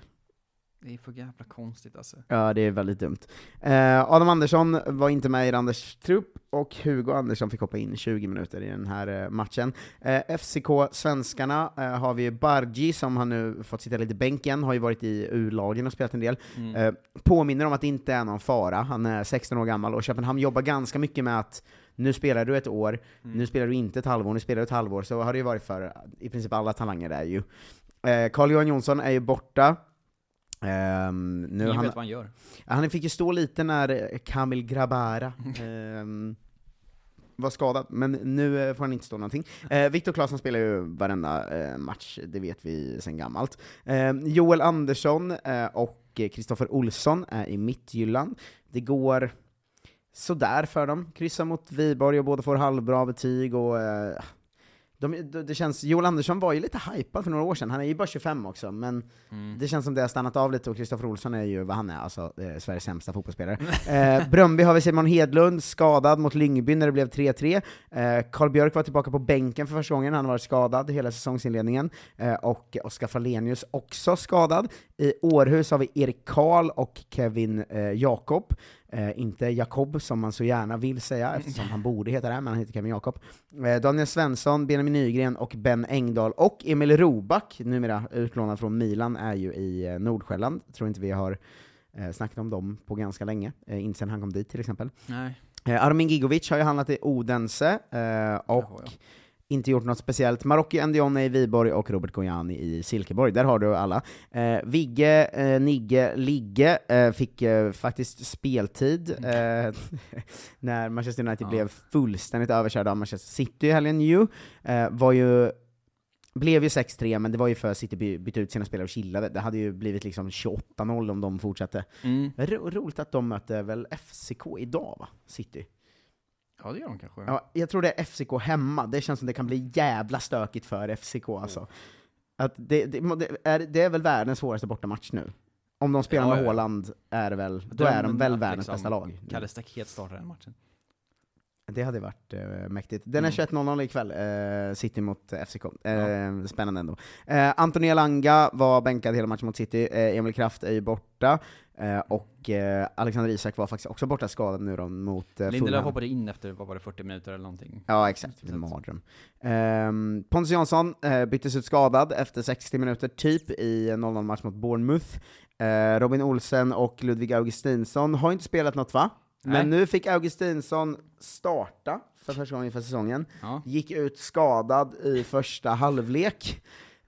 Det är för jävla konstigt alltså. Ja, det är väldigt dumt. Eh, Adam Andersson var inte med i Randers trupp, och Hugo Andersson fick hoppa in 20 minuter i den här eh, matchen. Eh, FCK Svenskarna eh, har vi Bargi, som har nu fått sitta lite i bänken, har ju varit i U-lagen och spelat en del. Mm. Eh, påminner om att det inte är någon fara, han är 16 år gammal, och Köpenhamn jobbar ganska mycket med att nu spelar du ett år, Mm. nu spelar du inte ett halvår, nu spelar du ett halvår, så har det ju varit för i princip alla talanger där ju. Carl-Johan Jonsson är ju borta. Ehm, nu Ingen han, vet vad han gör. Han fick ju stå lite när eh, Kamil Grabara ehm, var skadad, men nu eh, får han inte stå någonting. Eh, Viktor Claesson spelar ju varenda eh, match, det vet vi sedan gammalt. Eh, Joel Andersson eh, och Kristoffer Olsson är i Mittjylland. Det går sådär för dem, kryssar mot Viborg och båda får halvbra betyg och eh, de, det- känns, Joel Andersson var ju lite hypad för några år sedan, han är ju bara 25 också, men Mm. det känns som det har stannat av lite, och Kristoffer Olsson är ju vad han är, alltså eh, Sveriges sämsta fotbollsspelare. eh, Bröndby har vi Simon Hedlund, skadad mot Lyngby när det blev 3-3. Eh, Karl Björk var tillbaka på bänken för första gången, han har varit skadad hela säsongsinledningen. Eh, och Oskar Falenius också skadad. I Århus har vi Erik Karl och Kevin eh, Jakob. Eh, inte Jakob, som man så gärna vill säga, eftersom han borde heta det, men han heter Kevin Jakob. Eh, Daniel Svensson, Benjamin Nygren och Ben Engdahl, och Emil Roback, numera utlånad från Milan, är ju i eh, Nordsjälland. Tror inte vi har eh, snackat om dem på ganska länge, eh, inte sen han kom dit till exempel. Nej. Eh, Armin Gigovic har ju handlat i Odense, eh, och inte gjort något speciellt. Marocki Ndione i Viborg och Robert Gojani i Silkeborg, där har du alla. Eh, Vigge, eh, Nigge, Ligge eh, fick eh, faktiskt speltid eh, när Manchester United Ja. blev fullständigt överkörda av Manchester City i helgen ju. Eh, var ju blev ju 6-3, men det var ju för att City by- bytte ut sina spelare och chillade. Det hade ju blivit liksom 28-0 om de fortsatte. Mm. Ro roligt att de möter väl FCK idag, va? City. Ja, det gör de kanske. Ja, jag tror det är FCK hemma, det känns som det kan bli jävla stökigt för FCK alltså. Att det, det, det, är, det är väl världens svåraste bortamatch nu. Om de spelar Ja, med ja, ja. Haaland, är väl, då är de väl världens liksom bästa lag. Kalle Staket startar den matchen. Det hade varit eh, mäktigt. Den är Mm. 21.00 ikväll, eh, City mot eh, FCK. Eh, Spännande ändå. Eh, Anthony Elanga var bänkad hela matchen mot City, eh, Emil Kraft är ju borta, eh, och eh, Alexander Isak var faktiskt också borta skadad nu då mot eh, Lindelöf hoppade in efter, vad var det, 40 minuter eller någonting? Ja, exakt. En mardröm. Um, Pontus Jansson eh, byttes ut skadad efter 60 minuter, typ, i en 0-0-match mot Bournemouth. Eh, Robin Olsen och Ludvig Augustinsson har inte spelat något va? Men Nej. nu fick Augustinsson starta för första gången för säsongen. Ja. Gick ut skadad i första halvlek.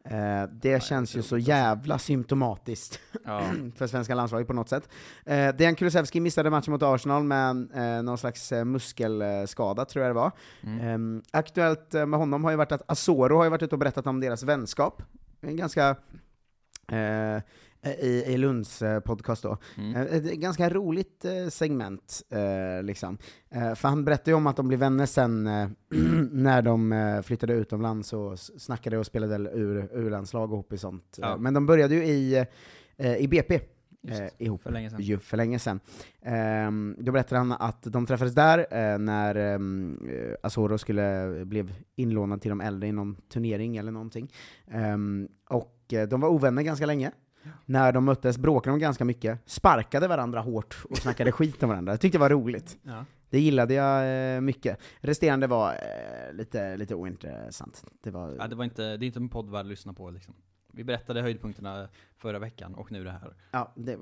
Eh, det känns ju så jävla symptomatiskt Ja. för svenska landslaget på något sätt. Eh, Dejan Kulusevski missade matchen mot Arsenal med eh, någon slags eh, muskelskada, tror jag det var. Mm. Eh, aktuellt eh, med honom har ju varit att Asoro har ju varit ute och berättat om deras vänskap. En ganska eh, i, i Lunds eh, podcast då. Mm. Eh, Ett ganska roligt eh, segment, liksom. För han berättade ju om att de blev vänner sen när de flyttade utomlands och snackade och spelade ur, ur-landslag ihop i sånt. Ja. Men de började ju i, i BP. Just, Eh, ihop. för länge sedan. Ju, för länge sedan. Ehm, då berättade han att de träffades där eh, när um, Asoro skulle, blev inlånad till de äldre i någon turnering eller någonting. Ehm, och de var ovänner ganska länge. När de möttes bråkade de ganska mycket, sparkade varandra hårt och snackade skit om varandra. Jag tyckte det var roligt. Ja. Det gillade jag eh, mycket. Resterande var eh, lite, lite ointressant. Det var, Ja, det var inte, det är inte en podd värd att lyssna på liksom. Vi berättade höjdpunkterna förra veckan och nu det här. Ja, det,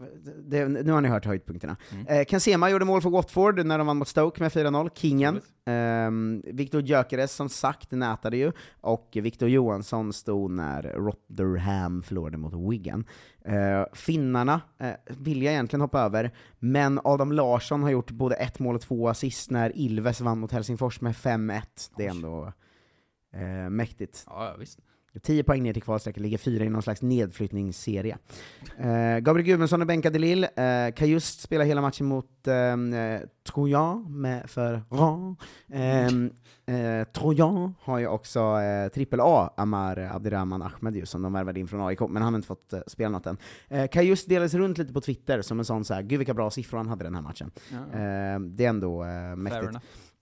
det, nu har ni hört höjdpunkterna. Mm. Eh, Kansema gjorde mål för Watford när de vann mot Stoke med 4-0, kingen. Ehm, Viktor Gyökeres som sagt nätade ju, och Viktor Johansson stod när Rotherham förlorade mot Wigan. Eh, finnarna eh, vill jag egentligen hoppa över, men Adam Larsson har gjort både ett mål och två assist när Ilves vann mot Helsingfors med 5-1. Det är ändå eh, mäktigt. Ja, visst. 10 poäng ner till kvalstrecket, ligger fyra i någon slags nedflyttningsserie. Eh, Gabriel Gudmundsson är bänkad i Lille, eh, Kajust spelar hela matchen mot eh, Trojan med för Ran. Eh, eh, Trojan har ju också eh, trippel A, Amar Abdirahman Ahmed ju, som de värvade in från AIK, men han har inte fått eh, spela något än. Eh, Kajust delades runt lite på Twitter som en sån så här, gud vilka bra siffror han hade den här matchen. Ja. Eh, det är ändå eh, mäktigt.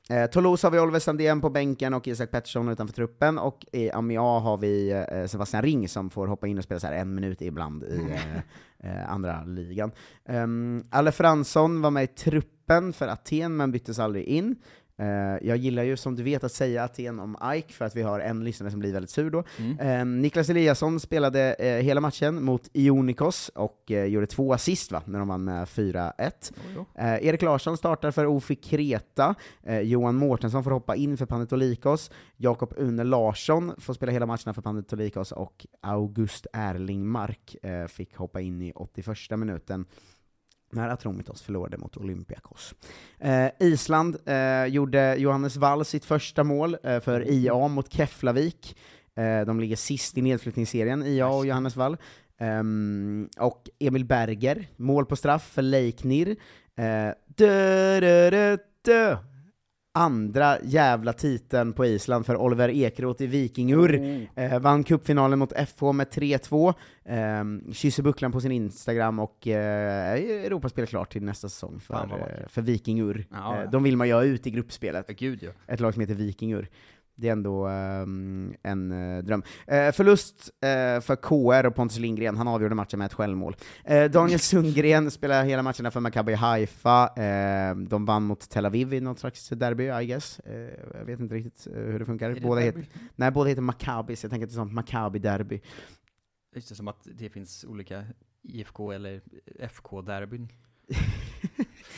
Eh, Toulouse har vi Oliver Sandén på bänken och Isak Pettersson utanför truppen, och i Amiens har vi eh, Sebastian Ring som får hoppa in och spela så här en minut ibland i eh, eh, andra ligan. Um, Alle Fransson var med i truppen för Aten men byttes aldrig in. Eh, jag gillar ju som du vet att säga Aten om Ike för att vi har en lyssnare som blir väldigt sur då. Mm. Ehm, Niklas Eliasson spelade eh, hela matchen mot Ionikos och eh, gjorde två assist va, när de vann med 4-1. Eh, Erik Larsson startar för OFI Kreta, eh, Johan Mårtensson får hoppa in för Panetolikos, Jakob Une Larsson får spela hela matcherna för Panetolikos, och August Erlingmark eh, fick hoppa in i 81 minuten när Atromitos förlorade mot Olympiakos. Eh, Island eh, gjorde Johannes Wall sitt första mål eh, för IA mot Keflavik. Eh, de ligger sist i nedflyttningsserien, IA och Johannes Wall. Ehm, och Emil Berger, mål på straff för Leiknir. Eh, dö, dö, dö, dö. Andra jävla titeln på Island för Oliver Ekeroth i Vikingur. Eh, vann cupfinalen mot FH med 3-2. Eh, kysser bucklan på sin Instagram och eh, är Europaspel klart till nästa säsong för, eh, för Vikingur. Ja, ja. Eh, de vill man ju ha ut i gruppspelet. Gud ja. Ett lag som heter Vikingur. Det är ändå ehm, en eh, dröm. Eh, förlust eh, för KR och Pontus Lindgren, han avgjorde matchen med ett självmål. Daniel Sundgren spelar hela matcherna för Maccabi Haifa, de vann mot Tel Aviv i något slags derby, I guess. Jag vet inte riktigt hur det funkar. Det båda, derby? heter, nej, båda heter Maccabis, jag tänker att det är sånt Maccabi-derby. Just det, som att det finns olika IFK eller FK-derbyn.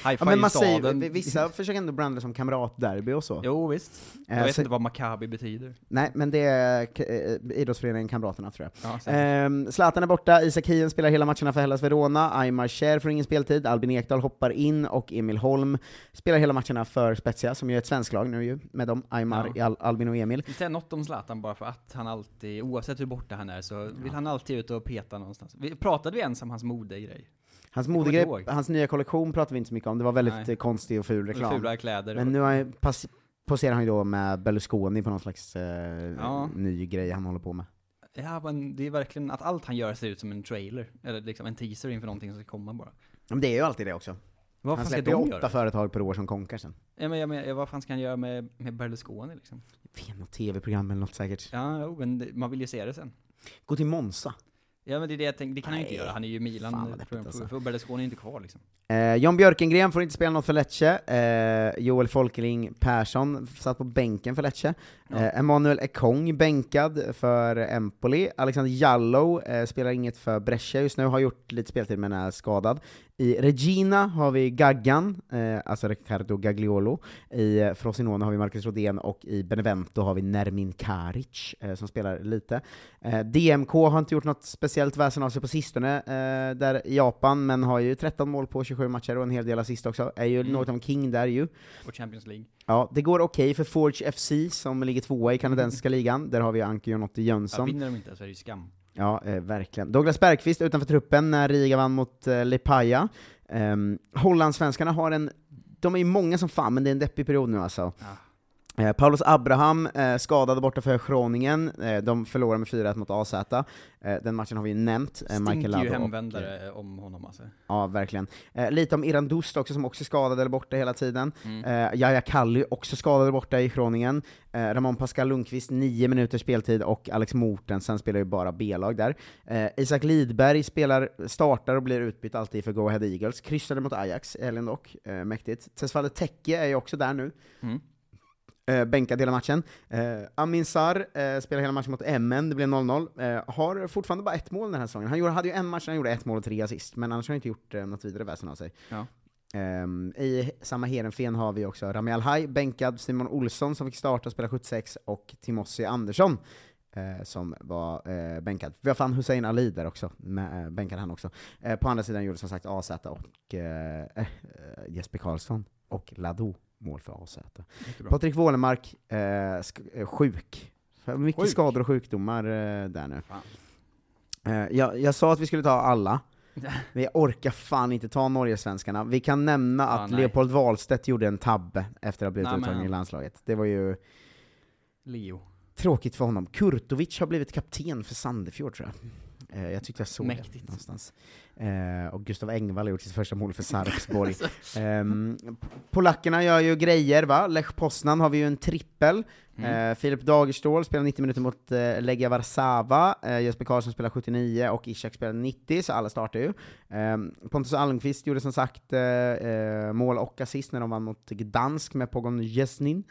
Haifa Ja, men man staden. säger, vissa försöker ändå blanda som kamratderby och så. Jo visst. Jag Eh, vet så- inte vad Maccabi betyder. Nej, men det är eh, idrottsföreningen Kamraterna tror jag. Ja. Ehm, Zlatan är borta, Isak Hien spelar hela matcherna för Hellas Verona, Aymar Cher får ingen speltid, Albin Ekdal hoppar in och Emil Holm spelar hela matcherna för Spezia, som ju är ett svenskt lag nu ju, med dem, Aymar, Ja. Al- Albin och Emil. Säger något om Zlatan bara för att han alltid, oavsett hur borta han är, så vill han alltid ut och peta någonstans. Vi, pratade vi ens om hans modegrej? Hans Jag modegrej, hans nya kollektion pratar vi inte så mycket om, det var väldigt Nej. eh, konstig och ful reklam. Fula kläder. Men nu har han, pass, poserar han ju då med Berlusconi på någon slags eh, Ja. ny grej han håller på med. Ja, men det är verkligen att allt han gör ser ut som en trailer. Eller liksom en teaser inför någonting som ska komma bara. Men det är ju alltid det också. Vad han släpper ju åtta göra? företag per år som konkar sen. Ja, men, jag menar, vad fan ska han göra med, med Berlusconi liksom? Vet, något tv-program eller något säkert. Ja, jo, men det, man vill ju se det sen. Gå till Monza. Ja men det är det jag tänkte, det kan han ju inte Nej. göra, han är ju Milan, Fan, vad deppigt för, alltså. för Berlusconi är inte kvar liksom. Eh, John Björkengren får inte spela något för Lecce, eh, Joel Folkeling Persson satt på bänken för Lecce, eh, Emanuel Ekong bänkad för Empoli, Alexander Jallow eh, spelar inget för Brescia just nu, har gjort lite speltid men är skadad. I Regina har vi Gaggan, eh, alltså Riccardo Gagliolo, i eh, Frosinone har vi Marcus Rodén, och i Benevento har vi Nermin Karic, eh, som spelar lite. Eh, DMK har inte gjort något speciellt väsen av sig på sistone, eh, där i Japan, men har ju 13 mål på 27 matcher och en hel del assist också, är ju Mm. något av en king där ju. Och Champions League. Ja, det går okej för Forge FC, som ligger tvåa i kanadensiska ligan, där har vi Anke Jonotti Ja, Jönsson. vinner de inte så är det ju skam. Ja, eh, verkligen. Douglas Bergqvist utanför truppen när Riga vann mot eh, Lipaja. Eh, Hollandsvenskarna har en, de är ju många som fan, men det är en deppig period nu alltså. Ja. Eh, Paulus Abraham eh, skadade borta för Groningen, eh, de förlorade med 4-1 mot AZ. Eh, den matchen har vi ju nämnt. Eh, Stinker ju och, hemvändare om honom alltså. Ja, verkligen. Eh, lite om Iran Dust också, som också är skadad eller borta hela tiden. Mm. Eh, Jaja Kalli också skadad borta i Groningen. Eh, Ramon Pascal Lundqvist, nio minuters speltid, och Alex Mortensen spelar ju bara B-lag där. Eh, Isak Lidberg spelar, startar och blir utbytt alltid för Go Ahead Eagles. Kryssade mot Ajax i dock, eh, mäktigt. Tesfalde Tekke är ju också där nu. Mm. Eh, bänkad hela matchen. Eh, Amin Sarr eh, spelade hela matchen mot MN, det blev 0-0. Eh, har fortfarande bara ett mål den här säsongen. Han gjorde, hade ju en match där han gjorde ett mål och tre assist, men annars har han inte gjort eh, något vidare väsen av sig. Ja. Ehm, I samma Heerenveen har vi också Rami Alhaj, bänkad, Simon Olsson som fick starta och spela 76, och Timossi Andersson eh, som var eh, bänkad. Vi har fan Hussein Ali där också, med, eh, bänkad han också. På andra sidan gjorde som sagt AZ och Jesper Karlsson och Lado mål för AZ. Patrik Wålemark, eh, eh, sjuk. Mycket Sjuk? skador och sjukdomar eh, där nu. Eh, jag, jag sa att vi skulle ta alla, men jag orkar fan inte ta Norgesvenskarna. Vi kan nämna Ja, att nej. Leopold Wahlstedt gjorde en tabbe efter att ha blivit Nej, uttagen i landslaget. Det var ju Leo. tråkigt för honom. Kurtovic har blivit kapten för Sandefjord tror jag. Eh, jag tyckte jag såg det Mäktigt. någonstans. Eh, och Gustav Engvall har gjort sitt första mål för Sarpsborg. Alltså. Ehm, polackerna gör ju grejer va, Lech Poznan har vi ju en trippel. Mm. Eh, Filip Dagerstål spelar 90 minuter mot eh, Legia Warszawa, Jesper Karlsson spelar 79 och Ishak spelar 90, så alla startar ju. Ehm, Pontus Almqvist gjorde som sagt mål och assist när de vann mot Gdansk med Pogon Jesnin.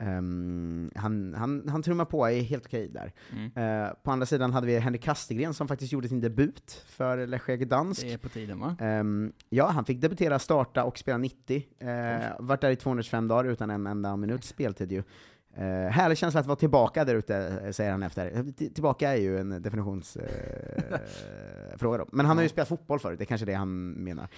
Ehm, han, han, han trummar på, är helt okej där. Mm. Eh, på andra sidan hade vi Henrik Kastegren som faktiskt gjorde sin debut för Lechia Gdansk. Det är på tiden va? Ehm, ja, han fick debutera, starta och spela 90. Uh, vart där i 225 dagar utan en enda minut speltid ju. Uh, härlig känsla att vara tillbaka där ute, eh, säger han efter. T- tillbaka är ju en definitionsfråga då. Men han har ju spelat fotboll förut, det är kanske det han menar.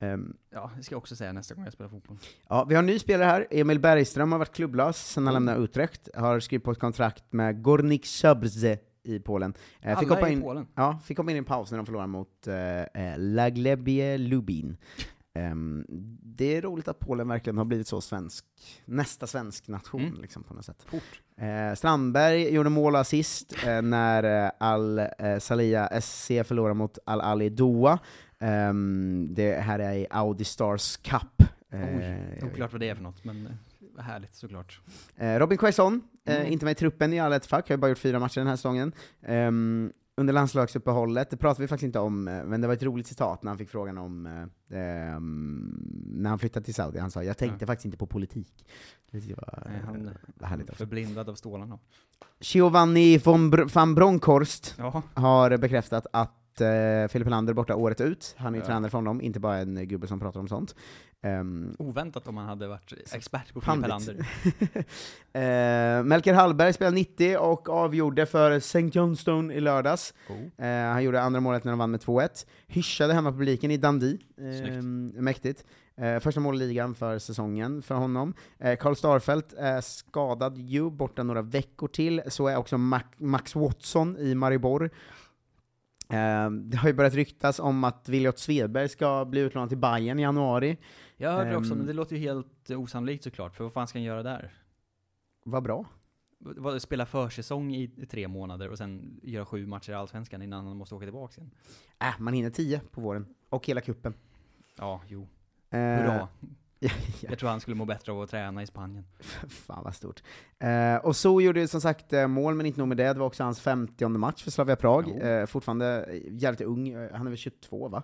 Ehm, Ja, det ska jag också säga nästa gång jag spelar fotboll. Ja, vi har en ny spelare här, Emil Bergström har varit klubblös sen han Mm. lämnade Utrecht, har skrivit på ett kontrakt med Gornik Zabrze i Polen. Eh, Alla hoppa är i in, Polen. Ja, fick hoppa in i en paus när de förlorade mot eh, eh, Laglebie Lubin. Ehm, det är roligt att Polen verkligen har blivit så svensk, nästa svensk nation Mm. liksom på något sätt. Fort. Eh, Strandberg gjorde mål och assist eh, när eh, Al eh, Salia SC förlorade mot Al Ali Doha. Ehm, det här är i Audi Stars Cup. Eh, Oj, oklart vad det är för något, men eh, härligt såklart. Eh, Robin Quaison, eh, Mm. inte med i truppen i alla ett fack, har ju bara gjort fyra matcher den här säsongen. Ehm, under landslagsuppehållet, det pratar vi faktiskt inte om, eh, men det var ett roligt citat när han fick frågan om, eh, ehm, när han flyttade till Saudi, han sa 'Jag tänkte Ja. faktiskt inte på politik' Det var, Nej, han eh, var förblindad av stålarna. Giovanni von, Br- van Bronckhorst Ja. har bekräftat att eh, Filip Helander borta året ut, han är ju Ja. tränare för honom, inte bara en gubbe som pratar om sånt. Ehm, Oväntat om han hade varit expert på Filip. Helander. eh, Melker Hallberg spelade 90 och avgjorde för St. Johnstone i lördags. Oh. Eh, han gjorde andra målet när de vann med 2-1. Hyschade hemma publiken i Dundee. Eh, mäktigt. Eh, första mål i ligan för säsongen för honom. Eh, Karl Starfelt är skadad ju, borta några veckor till. Så är också Mac- Max Watson i Maribor. Eh, det har ju börjat ryktas om att Viljot Svedberg ska bli utlånad till Bayern i januari. Jag hörde också, Ehm. men det låter ju helt osannolikt såklart, för vad fan ska han göra där? Vad bra. Vad, spela försäsong i tre månader och sen göra sju matcher i Allsvenskan innan han måste åka tillbaka igen? Äh, man hinner 10 på våren. Och hela kuppen. Ja, jo. Eh, Hurra. Ja. Jag tror han skulle må bättre av att träna i Spanien. Fan vad stort. Eh, och så gjorde ju som sagt eh, mål, men inte nog med det, det var också hans 50 match för Slavia Prag. Eh, fortfarande jävligt ung, eh, han är väl 22 va?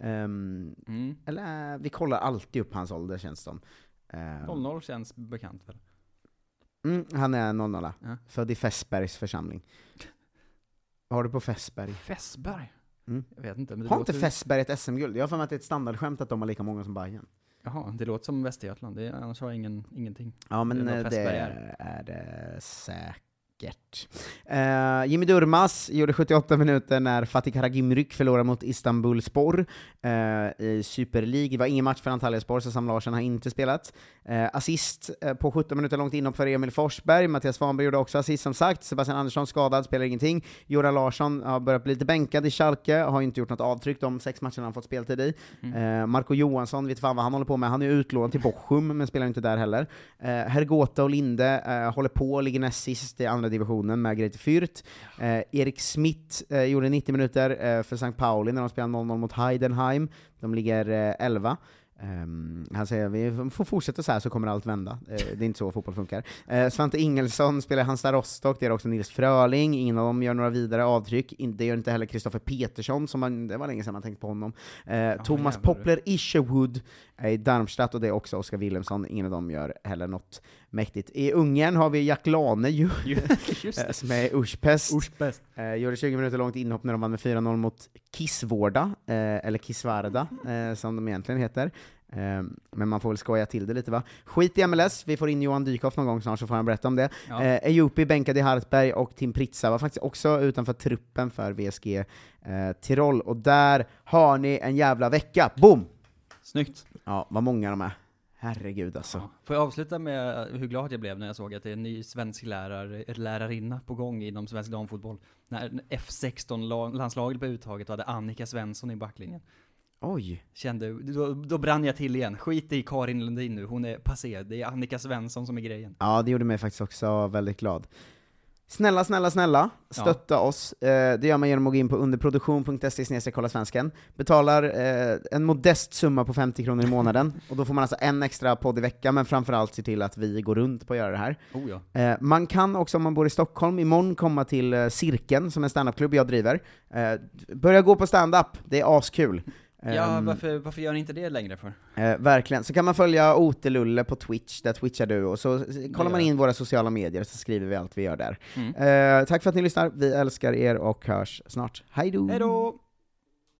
Ehm, Mm. eller eh, vi kollar alltid upp hans ålder känns det som. Ehm, 0-0 känns bekant väl? mm, han är 00 Ja. född i Fässbergs församling. Vad har du på Fässberg? Fässberg? Mm. Jag vet inte, Har inte Fässberg ett SM-guld? Jag har för mig att det är ett standardskämt att de har lika många som Bayern. Jaha, det låter som Västergötland, det, annars har jag ingen, ingenting. Ja men Det är det, det är det säkert. Eh, Jimmy Durmaz gjorde 78 minuter när Fatih Karagümrük förlorade mot Istanbulspor uh, i Super League. Det var ingen match för Antalyaspor, så Sam Larsson har inte spelat. Eh, assist på 17 minuter långt inhopp för Emil Forsberg. Mattias Svanberg gjorde också assist som sagt. Sebastian Andersson skadad, spelar ingenting. Joran Larsson har börjat bli lite bänkad i Schalke, har inte gjort något avtryck de sex matcherna han fått speltid i. Eh, Marco Johansson, vet fan vad han håller på med, han är utlånad till Bochum, men spelar inte där heller. Hergota och Linde håller på, ligger näst sist i andra divisionen med Greite Fürth. Eh, Erik Smith eh, gjorde 90 minuter eh, för St. Pauli när de spelade 0-0 mot Heidenheim. De ligger eh, 11. Um, han säger vi får fortsätta så här så kommer allt vända. Eh, det är inte så fotboll funkar. Eh, Svante Ingelsson spelar Halmstad Rostock, det är också Nils Fröling, ingen av dem gör några vidare avtryck. In, det gör inte heller Kristoffer Petersson, som man, det var länge sedan man tänkte på honom. Eh, Thomas jävlar. Poppler Isherwood är i Darmstadt, och det är också Oskar Wilhelmsson, ingen av dem gör heller något mäktigt. I Ungern har vi Jack Lane ju, eh, som är Urspest. Ursbäst. Eh, gjorde 20 minuter långt inhopp när de vann med 4-0 mot Kissvårda, eh, eller Kissvarda, eh, som de egentligen heter. Eh, men man får väl skoja till det lite va. Skit i MLS, vi får in Johan Dykhoff någon gång snart så får han berätta om det. Ja. Eh, Ejupi bänkade i Hartberg och Tim Pritsa var faktiskt också utanför truppen för VSG eh, Tirol, och där har ni en jävla vecka! Boom! Snyggt. Ja, vad många de är. Herregud alltså. Ja. Får jag avsluta med hur glad jag blev när jag såg att det är en ny svensk lärare, lärarinna på gång inom svensk damfotboll. När F16-landslaget blev uttaget och hade Annika Svensson i backlinjen. Oj! Kände, då, då brann jag till igen. Skit i Karin Lundin nu, hon är passé. Det är Annika Svensson som är grejen. Ja, det gjorde mig faktiskt också väldigt glad. Snälla, snälla, snälla, stötta oss. Eh, det gör man genom att gå in på underproduktion.se kolla svensken. Betalar eh, en modest summa på 50 kronor i månaden, och då får man alltså en extra podd i veckan, men framförallt se till att vi går runt på att göra det här. Oh ja. Eh, man kan också, om man bor i Stockholm, imorgon komma till Cirkeln, som är en standupklubb jag driver. Börja gå på standup, det är askul. Ja, Ehm, varför, varför gör ni inte det längre för? Eh, verkligen. Så kan man följa Otelulle på Twitch, där twitchar du, och så kollar man in våra sociala medier, så skriver vi allt vi gör där. Mm. Eh, tack för att ni lyssnar, vi älskar er och hörs snart. Hej då!